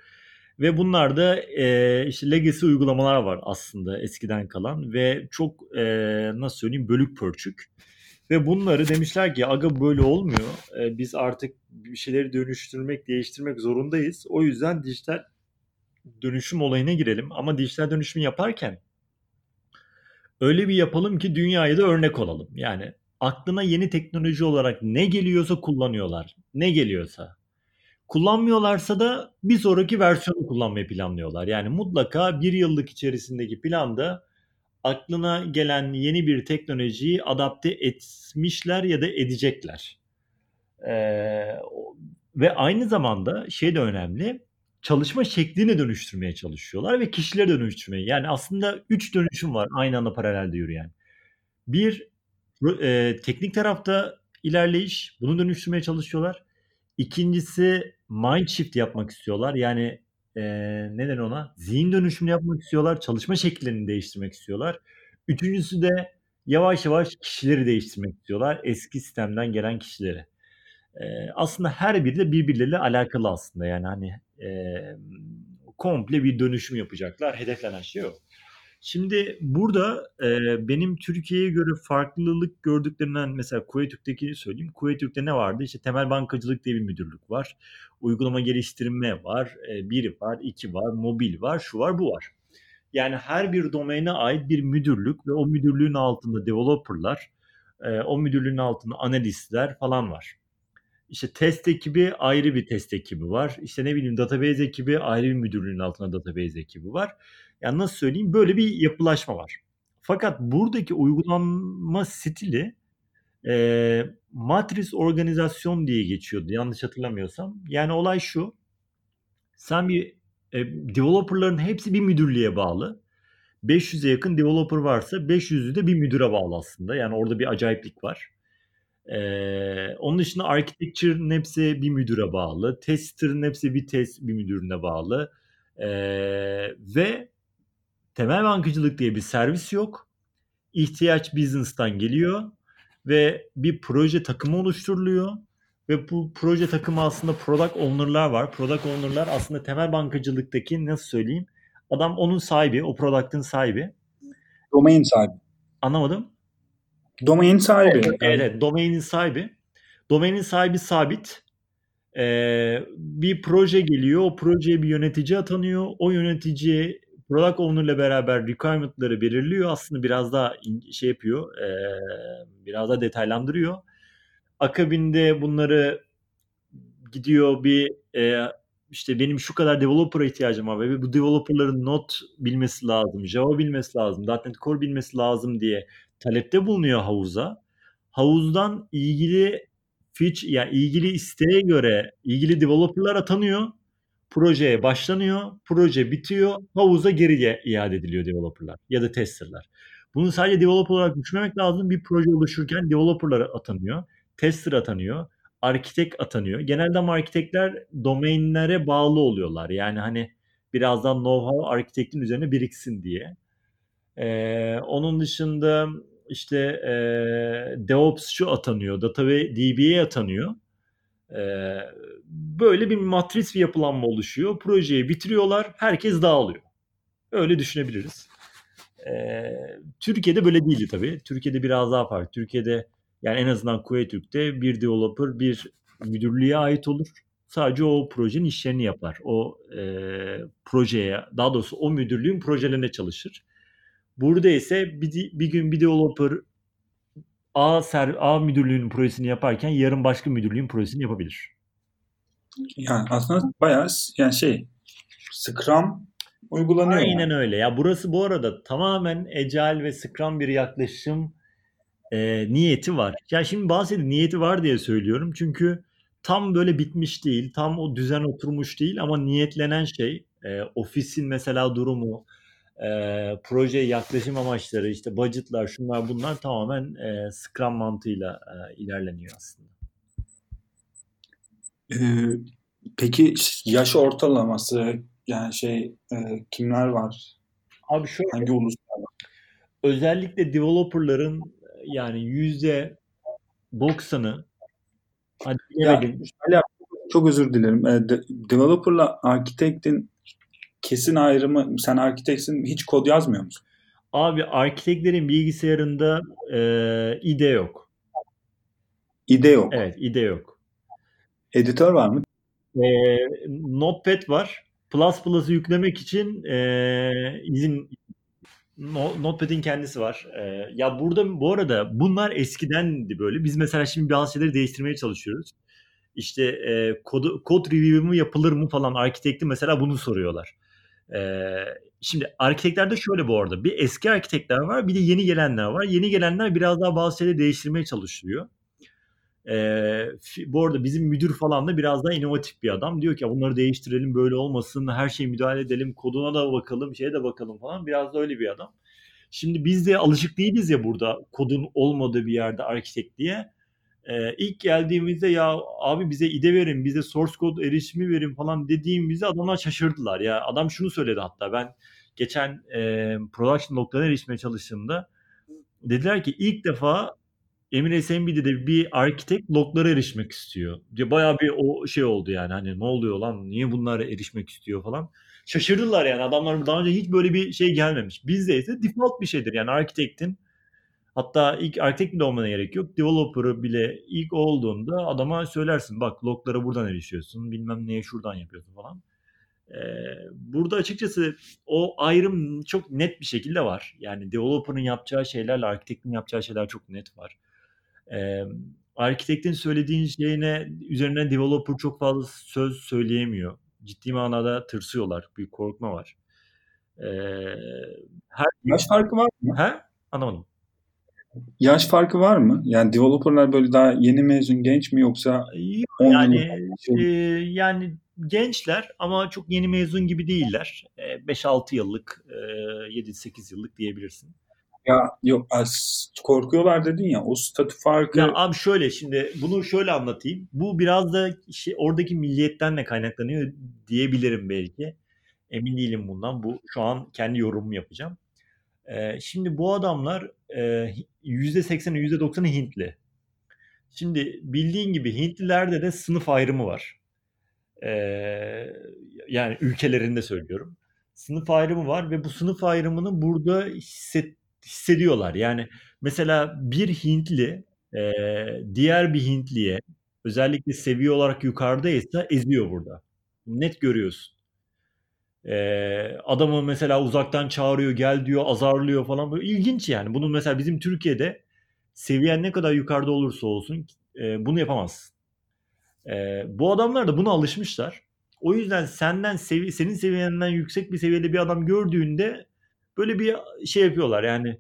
Ve bunlarda e, işte legacy uygulamalar var aslında eskiden kalan ve çok e, nasıl söyleyeyim bölük pörçük. Ve bunları demişler ki aga böyle olmuyor. E, biz artık bir şeyleri dönüştürmek, değiştirmek zorundayız. O yüzden dijital dönüşüm olayına girelim. Ama dijital dönüşüm yaparken öyle bir yapalım ki dünyaya da örnek olalım. Yani aklına yeni teknoloji olarak ne geliyorsa kullanıyorlar. Ne geliyorsa. Kullanmıyorlarsa da bir sonraki versiyonu kullanmayı planlıyorlar. Yani mutlaka bir yıllık içerisindeki planda aklına gelen yeni bir teknolojiyi adapte etmişler ya da edecekler. Ee, ve aynı zamanda şey de önemli çalışma şeklini dönüştürmeye çalışıyorlar ve kişileri dönüştürmeye. Yani aslında üç dönüşüm var aynı anda paralelde yürüyen. Bir e, teknik tarafta ilerleyiş. Bunu dönüştürmeye çalışıyorlar. İkincisi mind shift yapmak istiyorlar. Yani e, neden ona? Zihin dönüşümü yapmak istiyorlar. Çalışma şekillerini değiştirmek istiyorlar. Üçüncüsü de yavaş yavaş kişileri değiştirmek istiyorlar. Eski sistemden gelen kişileri. E, aslında her biri de birbirleriyle alakalı aslında. Yani hani e, komple bir dönüşüm yapacaklar. Hedeflenen şey o. Şimdi burada e, benim Türkiye'ye göre farklılık gördüklerinden mesela Kuveytürk'teki söyleyeyim. Kuveytürk'te ne vardı? İşte temel bankacılık diye bir müdürlük var. Uygulama geliştirme var. E, bir var, iki var, mobil var, şu var, bu var. Yani her bir domaine ait bir müdürlük ve o müdürlüğün altında developerlar, e, o müdürlüğün altında analistler falan var. İşte test ekibi ayrı bir test ekibi var. İşte ne bileyim database ekibi ayrı bir müdürlüğün altında database ekibi var. Yani nasıl söyleyeyim böyle bir yapılaşma var. Fakat buradaki uygulanma stili e, matris organizasyon diye geçiyordu yanlış hatırlamıyorsam. Yani olay şu. Sen bir e, developerların hepsi bir müdürlüğe bağlı. 500'e yakın developer varsa 500'ü de bir müdüre bağlı aslında. Yani orada bir acayiplik var. Ee, onun dışında architecture'ın hepsi bir müdüre bağlı. Tester'ın hepsi bir test bir müdürüne bağlı. Ee, ve temel bankacılık diye bir servis yok. İhtiyaç business'tan geliyor ve bir proje takımı oluşturuluyor. Ve bu proje takımı aslında product owner'lar var. Product owner'lar aslında temel bankacılıktaki nasıl söyleyeyim? Adam onun sahibi, o product'ın sahibi. Domain sahibi. Anlamadım. Domain sahibi. Evet, evet domainin sahibi. Domainin sahibi sabit. Ee, bir proje geliyor. O projeye bir yönetici atanıyor. O yönetici product owner ile beraber requirement'ları belirliyor. Aslında biraz daha şey yapıyor. E, biraz daha detaylandırıyor. Akabinde bunları gidiyor bir e, işte benim şu kadar developer'a ihtiyacım var ve bu developer'ların not bilmesi lazım, Java bilmesi lazım, .NET Core bilmesi lazım diye talepte bulunuyor havuza. Havuzdan ilgili feature yani ilgili isteğe göre ilgili developer'lar atanıyor. Projeye başlanıyor, proje bitiyor, havuza geri iade ediliyor developer'lar ya da tester'lar. Bunu sadece developer olarak düşünmemek lazım. Bir proje oluşurken developer'lar atanıyor, tester atanıyor, arkitek atanıyor. Genelde ama arkitekler domainlere bağlı oluyorlar. Yani hani birazdan know-how arkitektin üzerine biriksin diye. Ee, onun dışında işte e, DevOps'cu atanıyor, Data ve DB'ye atanıyor. Ee, böyle bir matris bir yapılanma oluşuyor. Projeyi bitiriyorlar, herkes dağılıyor. Öyle düşünebiliriz. Ee, Türkiye'de böyle değildi tabii. Türkiye'de biraz daha farklı. Türkiye'de yani en azından Kuveytürk'te bir developer bir müdürlüğe ait olur. Sadece o projenin işlerini yapar. O e, projeye, daha doğrusu o müdürlüğün projelerine çalışır. Burada ise bir, bir gün bir developer A, ser, A müdürlüğünün projesini yaparken yarın başka müdürlüğün projesini yapabilir. Yani aslında bayağı yani şey Scrum uygulanıyor. Aynen yani. öyle. Ya burası bu arada tamamen Agile ve Scrum bir yaklaşım e, niyeti var. Ya şimdi bahsedin niyeti var diye söylüyorum. Çünkü tam böyle bitmiş değil. Tam o düzen oturmuş değil ama niyetlenen şey e, ofisin mesela durumu, e, proje yaklaşım amaçları, işte budgetlar, şunlar bunlar tamamen e, Scrum mantığıyla e, ilerleniyor aslında. Ee, peki yaş ortalaması yani şey e, kimler var? Abi şöyle, hangi uluslar var? Özellikle developerların yani yüzde 90'ı hadi ya, şöyle, çok özür dilerim. E, de, developerla arkitektin kesin ayrımı sen arkiteksin hiç kod yazmıyor musun? Abi arkiteklerin bilgisayarında e, IDE yok. IDE yok. Evet IDE yok. Editör var mı? E, Notepad var. Plus Plus'ı yüklemek için e, izin Notepad'in kendisi var. E, ya burada bu arada bunlar eskidendi böyle. Biz mesela şimdi bazı şeyleri değiştirmeye çalışıyoruz. İşte e, kod, kod review mu yapılır mı falan arkitekti mesela bunu soruyorlar. Ee, şimdi arkitektlerde şöyle bu arada. Bir eski arkitekler var bir de yeni gelenler var. Yeni gelenler biraz daha bazı şeyleri değiştirmeye çalışıyor. Ee, bu arada bizim müdür falan da biraz daha inovatif bir adam. Diyor ki bunları değiştirelim böyle olmasın her şeyi müdahale edelim koduna da bakalım şeye de bakalım falan. Biraz da öyle bir adam. Şimdi biz de alışık değiliz ya burada kodun olmadığı bir yerde arkitekliğe. Ee, ilk geldiğimizde ya abi bize ide verin, bize source code erişimi verin falan dediğimizde adamlar şaşırdılar. Ya adam şunu söyledi hatta ben geçen e, production log'lara erişmeye çalıştığımda dediler ki ilk defa Emir SMB'de bir architect loglara erişmek istiyor. Diye bayağı bir o şey oldu yani hani ne oluyor lan niye bunlara erişmek istiyor falan. Şaşırdılar yani adamlar daha önce hiç böyle bir şey gelmemiş. Bizde ise default bir şeydir yani architect'in hatta ilk architect bile olmana gerek yok. Developer'ı bile ilk olduğunda adama söylersin bak loglara buradan erişiyorsun bilmem neye şuradan yapıyorsun falan. Ee, burada açıkçası o ayrım çok net bir şekilde var. Yani developer'ın yapacağı şeylerle architect'in yapacağı şeyler çok net var. Ee, arkitektin söylediğin şeyine üzerine developer çok fazla söz söyleyemiyor. Ciddi manada tırsıyorlar. Bir korkma var. Ee, her yaş farkı var mı? He? Anlamadım. Yaş farkı var mı? Yani developerlar böyle daha yeni mezun genç mi yoksa Yok, yani e, yani gençler ama çok yeni mezun gibi değiller. E, 5-6 yıllık, e, 7-8 yıllık diyebilirsin. Ya yok az korkuyorlar dedin ya o statü farkı. Ya abi şöyle şimdi bunu şöyle anlatayım. Bu biraz da şey, oradaki milliyetten de kaynaklanıyor diyebilirim belki. Emin değilim bundan. Bu şu an kendi yorumumu yapacağım. Ee, şimdi bu adamlar e, %80'i %90'ı Hintli. Şimdi bildiğin gibi Hintlilerde de sınıf ayrımı var. Ee, yani ülkelerinde söylüyorum. Sınıf ayrımı var ve bu sınıf ayrımını burada hisset, hissediyorlar. Yani mesela bir Hintli e, diğer bir Hintliye özellikle seviye olarak yukarıdaysa eziyor burada. Net görüyorsun. Ee, adamı mesela uzaktan çağırıyor, gel diyor, azarlıyor falan. Böyle ilginç yani. Bunun mesela bizim Türkiye'de seviyen ne kadar yukarıda olursa olsun e, bunu yapamazsın. E, bu adamlar da buna alışmışlar. O yüzden senden sevi senin seviyenden yüksek bir seviyede bir adam gördüğünde böyle bir şey yapıyorlar yani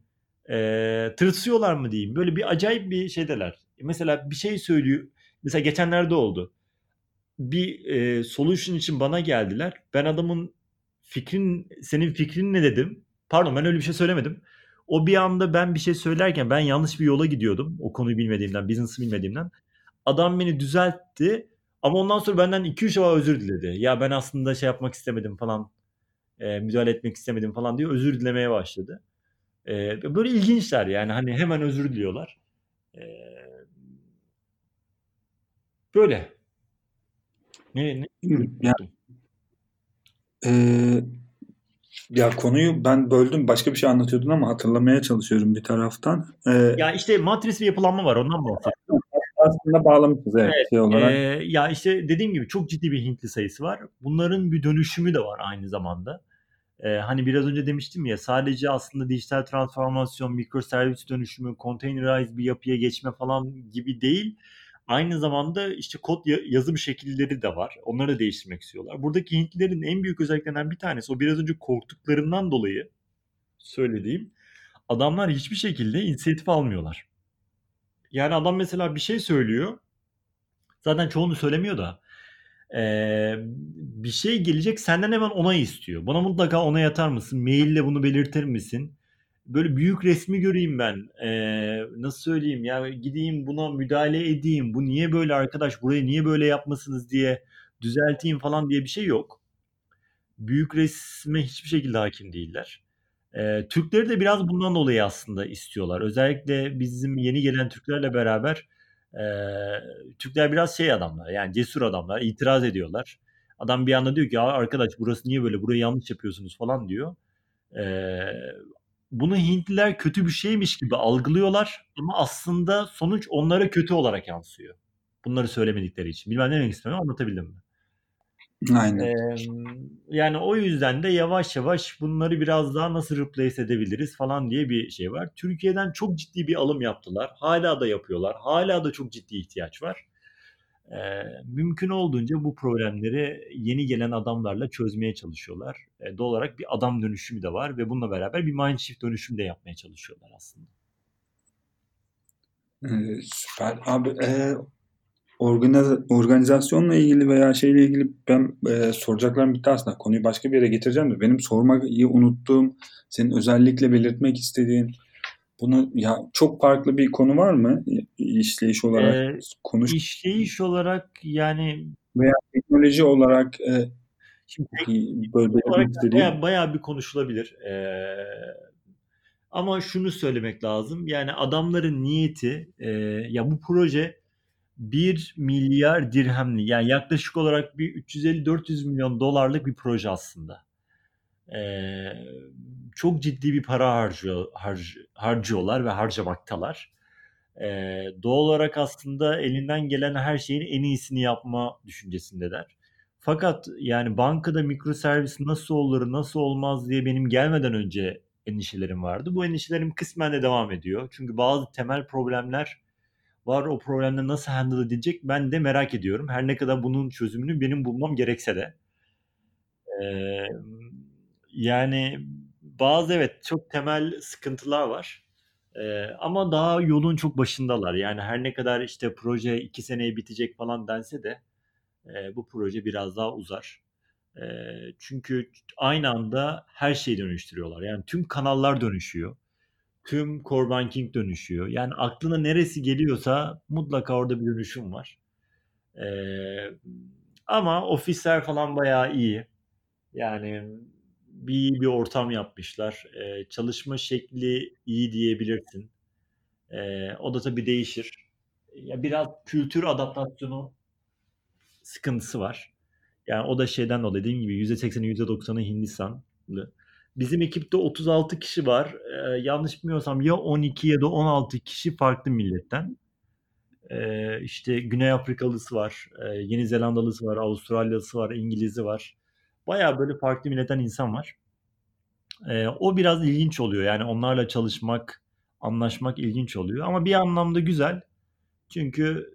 e, tırsıyorlar mı diyeyim. Böyle bir acayip bir şeydeler. Mesela bir şey söylüyor. Mesela geçenlerde oldu. Bir e, solution için bana geldiler. Ben adamın fikrin senin fikrin ne dedim. Pardon ben öyle bir şey söylemedim. O bir anda ben bir şey söylerken ben yanlış bir yola gidiyordum. O konuyu bilmediğimden, business'ı bilmediğimden. Adam beni düzeltti. Ama ondan sonra benden 2-3 defa özür diledi. Ya ben aslında şey yapmak istemedim falan. E, müdahale etmek istemedim falan diye özür dilemeye başladı. E, böyle ilginçler yani hani hemen özür diliyorlar. E, böyle. Ne, ne? Yani, ee, ya konuyu ben böldüm. Başka bir şey anlatıyordun ama hatırlamaya çalışıyorum bir taraftan. Ee, ya işte matris bir yapılanma var. Ondan bahsediyorum. Aslında bağlamışız evet, evet şey olarak. E, ya işte dediğim gibi çok ciddi bir Hintli sayısı var. Bunların bir dönüşümü de var aynı zamanda. Ee, hani biraz önce demiştim ya sadece aslında dijital transformasyon, mikroservis dönüşümü, containerized bir yapıya geçme falan gibi değil. Aynı zamanda işte kod yazım şekilleri de var. Onları da değiştirmek istiyorlar. Buradaki Hintlilerin en büyük özelliklerinden bir tanesi o biraz önce korktuklarından dolayı söylediğim adamlar hiçbir şekilde inisiyatif almıyorlar. Yani adam mesela bir şey söylüyor. Zaten çoğunu söylemiyor da ee, bir şey gelecek senden hemen onay istiyor. Bana mutlaka onay atar mısın? Maille bunu belirtir misin? Böyle büyük resmi göreyim ben. Ee, nasıl söyleyeyim ya gideyim buna müdahale edeyim. Bu niye böyle arkadaş burayı niye böyle yapmasınız diye düzelteyim falan diye bir şey yok. Büyük resme hiçbir şekilde hakim değiller. Ee, Türkleri de biraz bundan dolayı aslında istiyorlar. Özellikle bizim yeni gelen Türklerle beraber e, Türkler biraz şey adamlar yani cesur adamlar itiraz ediyorlar. Adam bir anda diyor ki arkadaş burası niye böyle burayı yanlış yapıyorsunuz falan diyor. E, bunu Hintliler kötü bir şeymiş gibi algılıyorlar ama aslında sonuç onlara kötü olarak yansıyor. Bunları söylemedikleri için. Bilmem ne demek istiyorum anlatabildim mi? Aynen. Ee, yani o yüzden de yavaş yavaş bunları biraz daha nasıl replace edebiliriz falan diye bir şey var. Türkiye'den çok ciddi bir alım yaptılar. Hala da yapıyorlar. Hala da çok ciddi ihtiyaç var. Ee, mümkün olduğunca bu problemleri yeni gelen adamlarla çözmeye çalışıyorlar. Ee, doğal olarak bir adam dönüşümü de var ve bununla beraber bir mindshift dönüşümü de yapmaya çalışıyorlar aslında. Ee, süper. Abi e, organiz, organizasyonla ilgili veya şeyle ilgili ben e, soracaklarım bitti aslında. Konuyu başka bir yere getireceğim de benim sormayı unuttuğum, senin özellikle belirtmek istediğin bunu ya çok farklı bir konu var mı? işleyiş olarak Eee, konuş işleyiş olarak yani veya teknoloji olarak e, Şimdi böyle olarak istediğin bayağı, bir konuşulabilir. Eee, ama şunu söylemek lazım. Yani adamların niyeti e, ya bu proje 1 milyar dirhemli yani yaklaşık olarak bir 350-400 milyon dolarlık bir proje aslında. Eee, çok ciddi bir para harcıyor, harc, harcıyorlar ve harcamaktalar. Eee, doğal olarak aslında elinden gelen her şeyin en iyisini yapma düşüncesindeler. Fakat yani bankada mikroservis nasıl olur, nasıl olmaz diye benim gelmeden önce endişelerim vardı. Bu endişelerim kısmen de devam ediyor. Çünkü bazı temel problemler var. O problemleri nasıl handle edilecek ben de merak ediyorum. Her ne kadar bunun çözümünü benim bulmam gerekse de. Ee, yani bazı evet çok temel sıkıntılar var. Ee, ama daha yolun çok başındalar. Yani her ne kadar işte proje iki seneye bitecek falan dense de e, bu proje biraz daha uzar. E, çünkü aynı anda her şeyi dönüştürüyorlar. Yani tüm kanallar dönüşüyor. Tüm core banking dönüşüyor. Yani aklına neresi geliyorsa mutlaka orada bir dönüşüm var. E, ama ofisler falan bayağı iyi. Yani bir bir ortam yapmışlar. E, çalışma şekli iyi diyebilirsin. E, o da tabii değişir. Ya biraz kültür adaptasyonu sıkıntısı var. Yani o da şeyden dolayı dediğim gibi %80'i %90'ı Hindistanlı. Bizim ekipte 36 kişi var. Ee, yanlış bilmiyorsam ya 12 ya da 16 kişi farklı milletten. Ee, işte Güney Afrikalısı var, e, Yeni Zelandalısı var, Avustralyalısı var, İngiliz'i var. Baya böyle farklı milletten insan var. Ee, o biraz ilginç oluyor. Yani onlarla çalışmak, anlaşmak ilginç oluyor. Ama bir anlamda güzel. Çünkü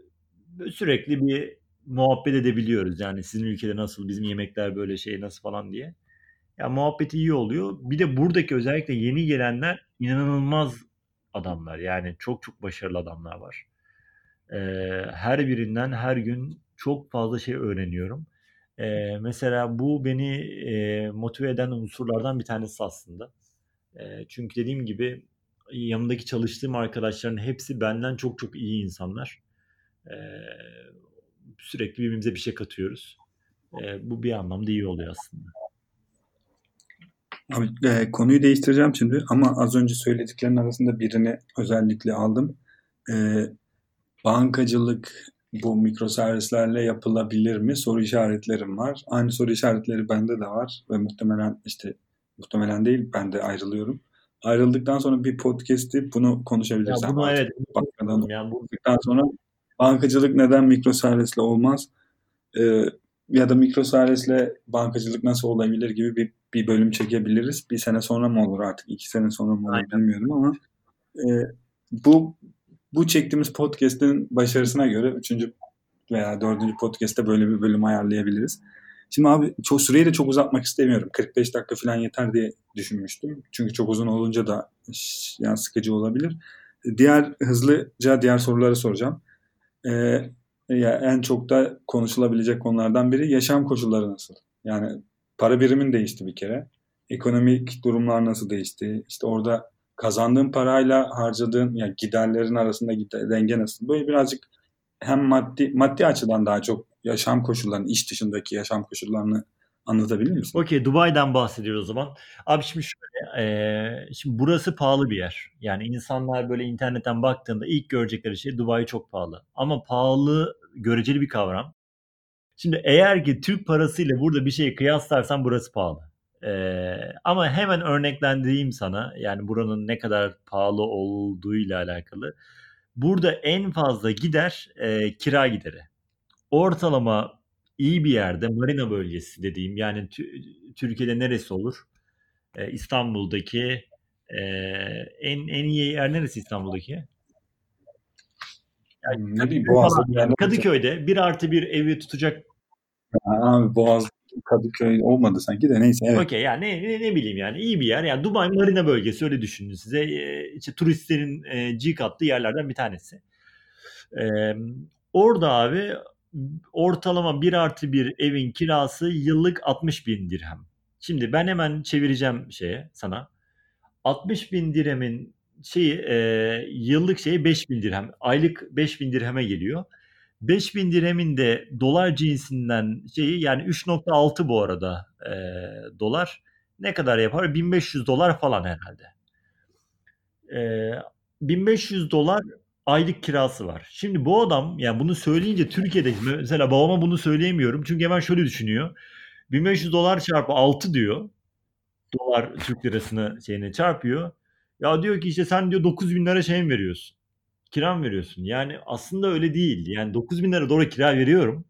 sürekli bir muhabbet edebiliyoruz. Yani sizin ülkede nasıl, bizim yemekler böyle şey nasıl falan diye. Ya muhabbeti iyi oluyor. Bir de buradaki özellikle yeni gelenler inanılmaz adamlar. Yani çok çok başarılı adamlar var. Ee, her birinden her gün çok fazla şey öğreniyorum. Ee, mesela bu beni e, motive eden unsurlardan bir tanesi aslında. E, çünkü dediğim gibi yanındaki çalıştığım arkadaşların hepsi benden çok çok iyi insanlar. E, sürekli birbirimize bir şey katıyoruz. E, bu bir anlamda iyi oluyor aslında. Abi, e, konuyu değiştireceğim şimdi ama az önce söylediklerin arasında birini özellikle aldım. E, bankacılık bu mikroservislerle yapılabilir mi? Soru işaretlerim var. Aynı soru işaretleri bende de var ve muhtemelen işte muhtemelen değil ben de ayrılıyorum. Ayrıldıktan sonra bir podcast'i bunu konuşabiliriz. Ya bunu evet. Bankadan yani bu... sonra bankacılık neden mikroservisle olmaz? Ee, ya da mikroservisle bankacılık nasıl olabilir gibi bir, bir bölüm çekebiliriz. Bir sene sonra mı olur artık? iki sene sonra mı olur Aynen. bilmiyorum ama e, bu bu çektiğimiz podcast'in başarısına göre üçüncü veya dördüncü podcast'te böyle bir bölüm ayarlayabiliriz. Şimdi abi çok süreyi de çok uzatmak istemiyorum. 45 dakika falan yeter diye düşünmüştüm. Çünkü çok uzun olunca da yani sıkıcı olabilir. Diğer hızlıca diğer soruları soracağım. Ee, ya en çok da konuşulabilecek konulardan biri yaşam koşulları nasıl? Yani para birimin değişti bir kere. Ekonomik durumlar nasıl değişti? İşte orada kazandığın parayla harcadığın yani giderlerin arasında gider, denge nasıl? Böyle birazcık hem maddi maddi açıdan daha çok yaşam koşullarını, iş dışındaki yaşam koşullarını anlatabilir misin? Okey, Dubai'den bahsediyoruz o zaman. Abi şimdi şöyle, e, şimdi burası pahalı bir yer. Yani insanlar böyle internetten baktığında ilk görecekleri şey Dubai çok pahalı. Ama pahalı göreceli bir kavram. Şimdi eğer ki Türk parasıyla burada bir şeyi kıyaslarsan burası pahalı. Ee, ama hemen örneklendireyim sana yani buranın ne kadar pahalı olduğuyla alakalı. Burada en fazla gider e, kira gideri. Ortalama iyi bir yerde marina bölgesi dediğim yani Türkiye'de neresi olur? E, İstanbul'daki e, en en iyi yer neresi İstanbul'daki? Yani, ne bileyim Boğaz'da yani Kadıköy'de bir artı bir evi tutacak. Abi Boğaz Kadıköy olmadı sanki de neyse. Evet. Okey yani ne, ne, ne bileyim yani iyi bir yer. Yani Dubai Marina bölgesi öyle düşünün size. E, turistlerin e, cik attığı yerlerden bir tanesi. E, orada abi ortalama bir artı bir evin kirası yıllık 60 bin dirhem. Şimdi ben hemen çevireceğim şeye sana. 60 bin dirhemin şeyi e, yıllık şeyi 5000 dirhem. Aylık 5000 dirheme geliyor. 5000 dirhemin de dolar cinsinden şeyi yani 3.6 bu arada e, dolar. Ne kadar yapar? 1500 dolar falan herhalde. E, 1500 dolar aylık kirası var. Şimdi bu adam yani bunu söyleyince Türkiye'de mesela babama bunu söyleyemiyorum. Çünkü hemen şöyle düşünüyor. 1500 dolar çarpı 6 diyor. Dolar Türk lirasını şeyine çarpıyor. Ya diyor ki işte sen diyor 9 bin lira şey veriyorsun? Kira mı veriyorsun? Yani aslında öyle değil. Yani 9 bin lira doğru kira veriyorum.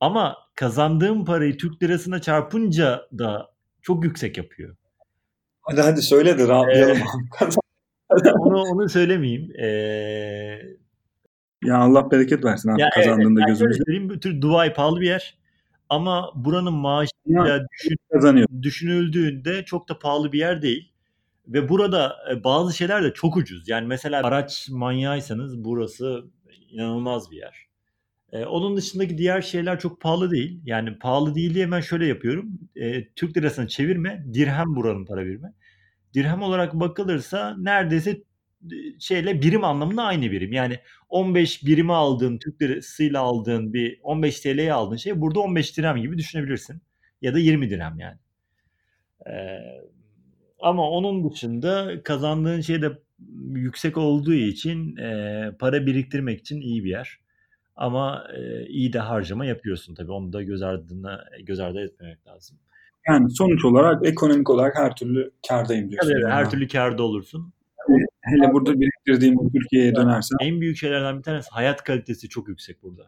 Ama kazandığım parayı Türk lirasına çarpınca da çok yüksek yapıyor. Hadi hadi söyle de rahatlayalım. Ee, <laughs> <laughs> onu, onu söylemeyeyim. Ee, ya Allah bereket versin abi ya kazandığında evet, gözümüzde. Söyleyeyim, bu tür Dubai pahalı bir yer. Ama buranın maaşıyla düşün, kazanıyor. düşünüldüğünde çok da pahalı bir yer değil. Ve burada bazı şeyler de çok ucuz. Yani mesela araç manyağıysanız burası inanılmaz bir yer. Ee, onun dışındaki diğer şeyler çok pahalı değil. Yani pahalı değil diye ben şöyle yapıyorum. Ee, Türk lirasını çevirme, dirhem buranın para birimi. Dirhem olarak bakılırsa neredeyse şeyle birim anlamında aynı birim. Yani 15 birimi aldığın Türk lirasıyla aldığın bir 15 TL'ye aldığın şey burada 15 dirhem gibi düşünebilirsin. Ya da 20 dirhem yani. Ee, ama onun dışında kazandığın şey de yüksek olduğu için e, para biriktirmek için iyi bir yer. Ama e, iyi de harcama yapıyorsun tabii. Onu da göz ardına göz ardı etmemek lazım. Yani sonuç olarak ekonomik olarak her türlü kardayım diyorsun. Tabii, her türlü karda olursun. Hele burada biriktirdiğim Türkiye'ye dönersen. En büyük şeylerden bir tanesi hayat kalitesi çok yüksek burada.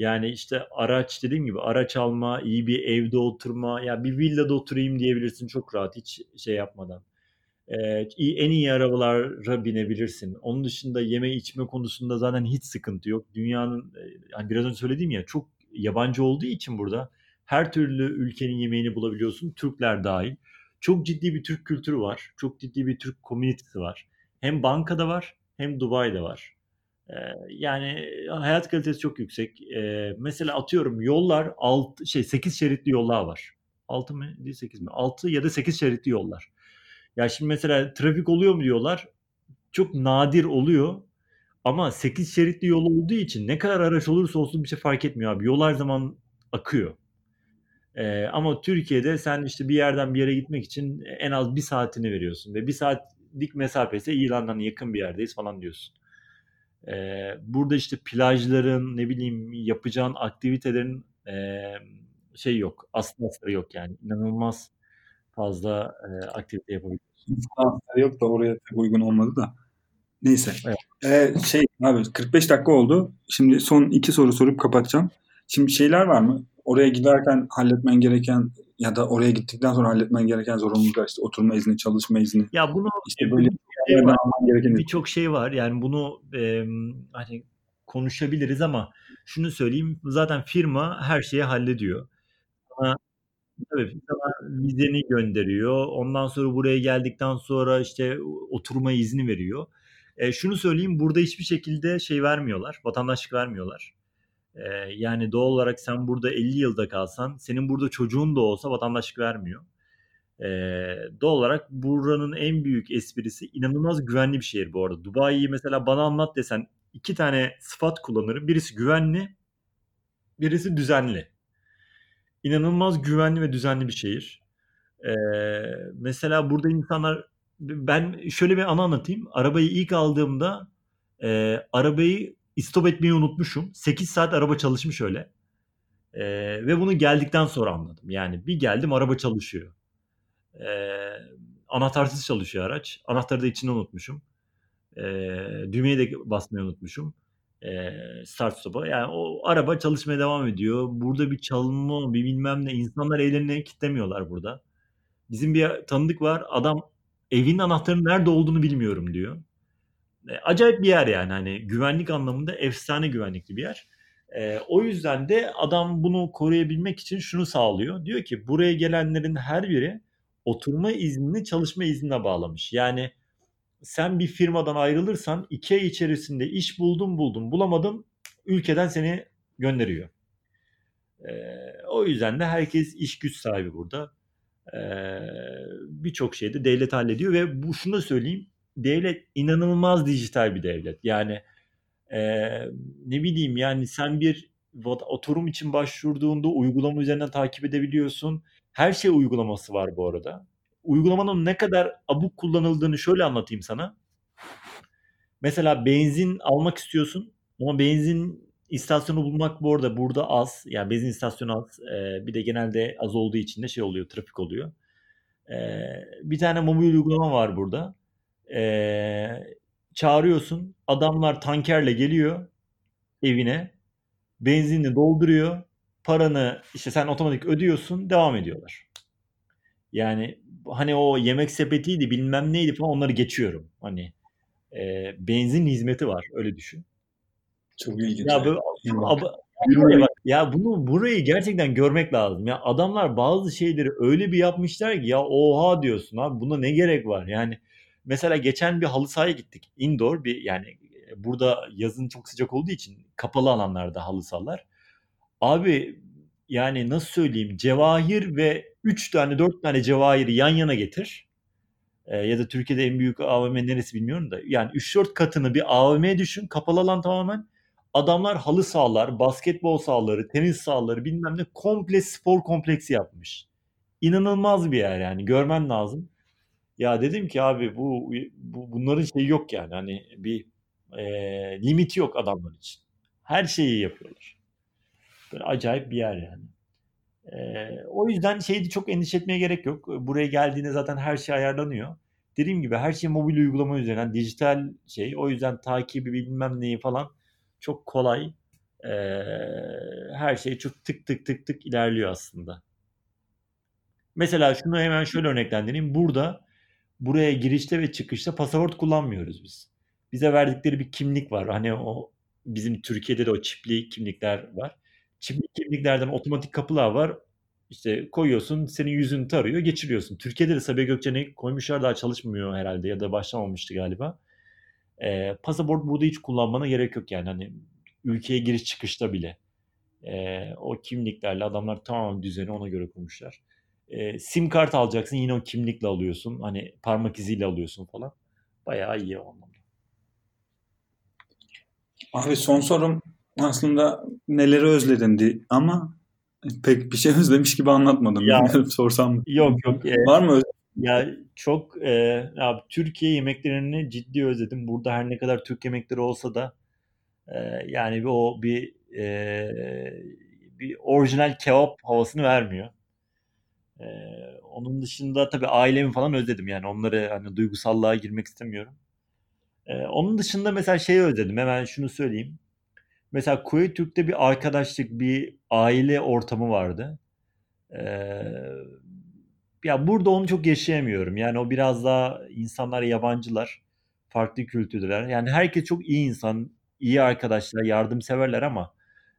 Yani işte araç dediğim gibi araç alma, iyi bir evde oturma, ya bir villada oturayım diyebilirsin çok rahat hiç şey yapmadan. Ee, en iyi arabalara binebilirsin. Onun dışında yeme içme konusunda zaten hiç sıkıntı yok. Dünyanın yani biraz önce söylediğim ya çok yabancı olduğu için burada her türlü ülkenin yemeğini bulabiliyorsun. Türkler dahil. Çok ciddi bir Türk kültürü var. Çok ciddi bir Türk komünitesi var. Hem bankada var hem Dubai'de var. Yani hayat kalitesi çok yüksek. Ee, mesela atıyorum yollar alt şey 8 şeritli yollar var. 6 mı? Değil 8 mi? 6 ya da 8 şeritli yollar. Ya şimdi mesela trafik oluyor mu diyorlar. Çok nadir oluyor. Ama 8 şeritli yol olduğu için ne kadar araç olursa olsun bir şey fark etmiyor abi. Yol her zaman akıyor. Ee, ama Türkiye'de sen işte bir yerden bir yere gitmek için en az bir saatini veriyorsun ve bir saatlik mesafesi İran'dan yakın bir yerdeyiz falan diyorsun. Ee, burada işte plajların ne bileyim yapacağın aktivitelerin e, şey yok aslında yok yani inanılmaz fazla e, aktivite yapabiliyorsun. yok da oraya uygun olmadı da. Neyse. Evet. Ee, şey abi 45 dakika oldu. Şimdi son iki soru sorup kapatacağım. Şimdi şeyler var mı? Oraya giderken halletmen gereken ya da oraya gittikten sonra halletmen gereken zorunluluklar işte oturma izni, çalışma izni. Ya bunu işte böyle şey gereken birçok şey var. Yani bunu e, hani konuşabiliriz ama şunu söyleyeyim zaten firma her şeyi hallediyor. Ama tabii sana vizeni gönderiyor. Ondan sonra buraya geldikten sonra işte oturma izni veriyor. E, şunu söyleyeyim burada hiçbir şekilde şey vermiyorlar. Vatandaşlık vermiyorlar. E, yani doğal olarak sen burada 50 yılda kalsan senin burada çocuğun da olsa vatandaşlık vermiyor. E, doğal olarak buranın en büyük esprisi inanılmaz güvenli bir şehir bu arada. Dubai'yi mesela bana anlat desen iki tane sıfat kullanırım. Birisi güvenli, birisi düzenli. İnanılmaz güvenli ve düzenli bir şehir. E, mesela burada insanlar ben şöyle bir anı anlatayım. Arabayı ilk aldığımda e, arabayı istop etmeyi unutmuşum. 8 saat araba çalışmış öyle. E, ve bunu geldikten sonra anladım. Yani bir geldim araba çalışıyor. E, anahtarsız çalışıyor araç. Anahtarı da içine unutmuşum. E, düğmeye de basmayı unutmuşum. E, start stop'a. Yani o araba çalışmaya devam ediyor. Burada bir çalma, bir bilmem ne. İnsanlar evlerine kitlemiyorlar burada. Bizim bir tanıdık var. Adam evin anahtarının nerede olduğunu bilmiyorum diyor. E, acayip bir yer yani hani güvenlik anlamında efsane güvenlikli bir yer. E, o yüzden de adam bunu koruyabilmek için şunu sağlıyor. Diyor ki buraya gelenlerin her biri oturma iznini çalışma iznine bağlamış. Yani sen bir firmadan ayrılırsan iki ay içerisinde iş buldun buldun bulamadın ülkeden seni gönderiyor. E, o yüzden de herkes iş güç sahibi burada. E, Birçok şeyde devlet hallediyor ve bu şunu da söyleyeyim devlet inanılmaz dijital bir devlet. Yani e, ne bileyim yani sen bir oturum için başvurduğunda uygulama üzerinden takip edebiliyorsun. Her şey uygulaması var bu arada. Uygulamanın ne kadar abuk kullanıldığını şöyle anlatayım sana. Mesela benzin almak istiyorsun ama benzin istasyonu bulmak bu arada burada az. Yani benzin istasyonu az. Ee, bir de genelde az olduğu için de şey oluyor, trafik oluyor. Ee, bir tane mobil uygulama var burada. Ee, çağırıyorsun. Adamlar tankerle geliyor evine. Benzinini dolduruyor. Paranı işte sen otomatik ödüyorsun. Devam ediyorlar. Yani hani o yemek sepetiydi bilmem neydi falan onları geçiyorum. Hani e, benzin hizmeti var öyle düşün. Çok ilginç. Ya böyle, ab, ya bunu burayı gerçekten görmek lazım. Ya adamlar bazı şeyleri öyle bir yapmışlar ki ya oha diyorsun abi buna ne gerek var? Yani mesela geçen bir halı sahaya gittik. Indoor bir yani burada yazın çok sıcak olduğu için kapalı alanlarda halı sahalar. Abi yani nasıl söyleyeyim cevahir ve 3 tane 4 tane cevahiri yan yana getir. E, ya da Türkiye'de en büyük AVM neresi bilmiyorum da. Yani 3-4 katını bir AVM düşün kapalı alan tamamen. Adamlar halı sahalar, basketbol sahaları, tenis sahaları bilmem ne komple spor kompleksi yapmış. İnanılmaz bir yer yani görmen lazım. Ya dedim ki abi bu, bu bunların şeyi yok yani hani bir e, limiti yok adamlar için. Her şeyi yapıyorlar. Böyle acayip bir yer yani. Ee, o yüzden şeydi çok endişe etmeye gerek yok. Buraya geldiğinde zaten her şey ayarlanıyor. Dediğim gibi her şey mobil uygulama üzerinden dijital şey. O yüzden takibi bilmem neyi falan çok kolay. Ee, her şey çok tık tık tık tık ilerliyor aslında. Mesela şunu hemen şöyle örneklendireyim. Burada buraya girişte ve çıkışta pasaport kullanmıyoruz biz. Bize verdikleri bir kimlik var. Hani o bizim Türkiye'de de o çipli kimlikler var. Çipli kimliklerden otomatik kapılar var. İşte koyuyorsun, senin yüzünü tarıyor, geçiriyorsun. Türkiye'de de Sabiha Gökçen'i koymuşlar daha çalışmıyor herhalde ya da başlamamıştı galiba. E, pasaport burada hiç kullanmana gerek yok yani. Hani ülkeye giriş çıkışta bile. E, o kimliklerle adamlar tamamen düzeni ona göre kurmuşlar. E, sim kart alacaksın yine o kimlikle alıyorsun. Hani parmak iziyle alıyorsun falan. Bayağı iyi o anlamda. Abi son sorum aslında neleri özledin ama pek bir şey <laughs> özlemiş gibi anlatmadım. Ya, sorsam mı? Yok yok. E, <laughs> Var mı Ya çok e, abi Türkiye yemeklerini ciddi özledim. Burada her ne kadar Türk yemekleri olsa da e, yani bir o bir e, bir orijinal kebap havasını vermiyor. E, onun dışında tabii ailemi falan özledim yani onları hani duygusallığa girmek istemiyorum. E, onun dışında mesela şeyi özledim. Hemen şunu söyleyeyim. Mesela Kuveyt Türk'te bir arkadaşlık, bir aile ortamı vardı. Ee, ya burada onu çok yaşayamıyorum. Yani o biraz daha insanlar yabancılar, farklı kültürler. Yani herkes çok iyi insan, iyi arkadaşlar, yardımseverler ama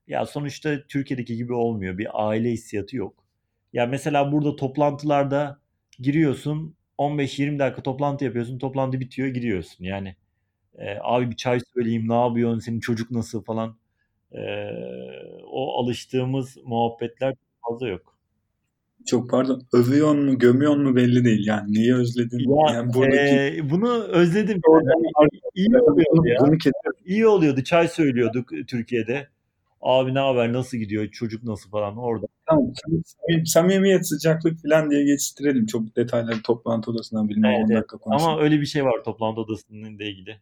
ya sonuçta Türkiye'deki gibi olmuyor. Bir aile hissiyatı yok. Ya mesela burada toplantılarda giriyorsun, 15-20 dakika toplantı yapıyorsun, toplantı bitiyor, gidiyorsun. Yani e, abi bir çay söyleyeyim, ne yapıyorsun, senin çocuk nasıl falan. E, o alıştığımız muhabbetler fazla yok. Çok pardon. Övüyor mu, gömüyor mu belli değil. Yani neyi özledin? Ya, yani buradaki... e, bunu özledim. Yani, iyi oluyordu <laughs> ya. Bunu iyi oluyordu. Çay söylüyorduk Türkiye'de. Abi ne haber, nasıl gidiyor, çocuk nasıl falan orada. Tamam, samimiyet, sıcaklık falan diye geçiştirelim. Çok detayları toplantı odasından bilmem evet, 10 dakika konuşalım. Ama öyle bir şey var toplantı odasının ile ilgili.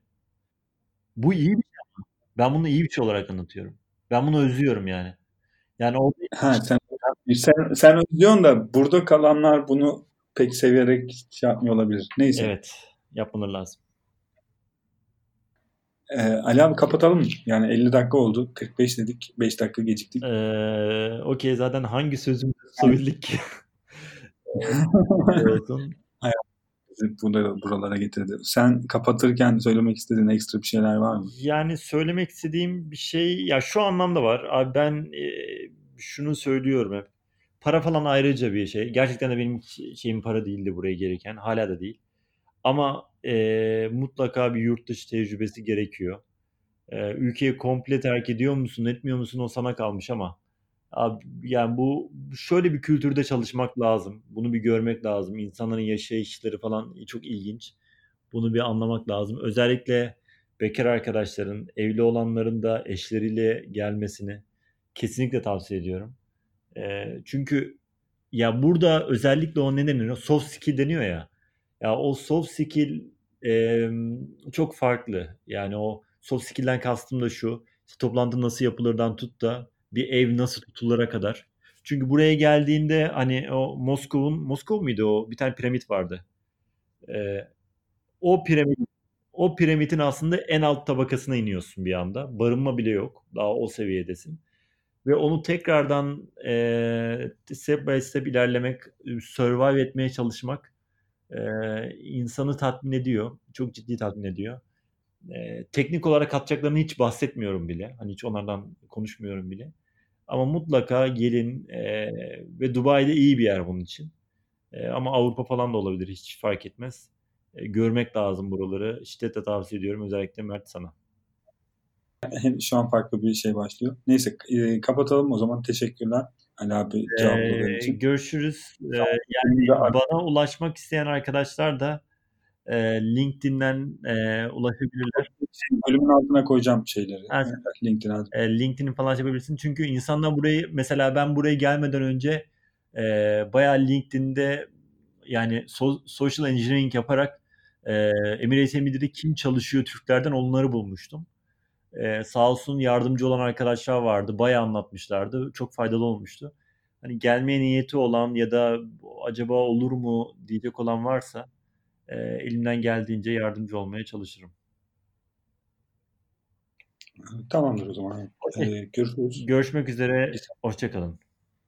Bu iyi bir şey. Ben bunu iyi bir şey olarak anlatıyorum. Ben bunu özlüyorum yani. Yani o <laughs> ha, sen, <laughs> sen, sen özlüyorsun da burada kalanlar bunu pek severek şey yapmıyor olabilir. Neyse. Evet. Yapmaları lazım. Ee, Ali abi kapatalım. Yani 50 dakika oldu. 45 dedik. 5 dakika geciktik. Ee, Okey zaten hangi sözümüzü söyledik <laughs> ki? burada buralara getirdi. Sen kapatırken söylemek istediğin ekstra bir şeyler var mı? Yani söylemek istediğim bir şey ya şu anlamda var. Abi ben e, şunu söylüyorum hep. Para falan ayrıca bir şey. Gerçekten de benim şeyim para değildi buraya gereken. Hala da değil. Ama e, mutlaka bir yurt dışı tecrübesi gerekiyor. E, ülkeyi komple terk ediyor musun, etmiyor musun o sana kalmış ama Abi, yani bu şöyle bir kültürde çalışmak lazım. Bunu bir görmek lazım. İnsanların yaşayışları falan çok ilginç. Bunu bir anlamak lazım. Özellikle bekar arkadaşların, evli olanların da eşleriyle gelmesini kesinlikle tavsiye ediyorum. E, çünkü ya burada özellikle o ne deniyor? Soft skill deniyor ya. Ya o soft skill e, çok farklı. Yani o soft skill'den kastım da şu. İşte toplantı nasıl yapılırdan tut da bir ev nasıl tutulara kadar. Çünkü buraya geldiğinde hani o Moskov'un Moskov muydu o? Bir tane piramit vardı. Ee, o piramit o piramidin aslında en alt tabakasına iniyorsun bir anda. Barınma bile yok. Daha o seviyedesin. Ve onu tekrardan e, step by step ilerlemek, survive etmeye çalışmak e, insanı tatmin ediyor. Çok ciddi tatmin ediyor. E, teknik olarak katacaklarını hiç bahsetmiyorum bile. Hani hiç onlardan konuşmuyorum bile. Ama mutlaka gelin e, ve Dubai'de iyi bir yer bunun için. E, ama Avrupa falan da olabilir hiç fark etmez. E, görmek lazım buraları. Şiddetle tavsiye ediyorum özellikle Mert sana. Şu an farklı bir şey başlıyor. Neyse e, kapatalım o zaman. Teşekkürler Ali abi cevapladığın için. Görüşürüz. Ee, yani bana ulaşmak isteyen arkadaşlar da e, LinkedIn'den e, ulaşabilirler. Bölümün altına koyacağım şeyleri. Evet. LinkedIn e, LinkedIn'in falan yapabilirsin. Çünkü insanlar burayı mesela ben buraya gelmeden önce e, bayağı LinkedIn'de yani so, social engineering yaparak e, Emirates Emir'de kim çalışıyor Türklerden onları bulmuştum. Ee, sağ olsun yardımcı olan arkadaşlar vardı. Bayağı anlatmışlardı. Çok faydalı olmuştu. Hani gelmeye niyeti olan ya da acaba olur mu diyecek olan varsa e, elimden geldiğince yardımcı olmaya çalışırım. Tamamdır o zaman. Ee, görüşürüz. Görüşmek üzere. Hoşçakalın.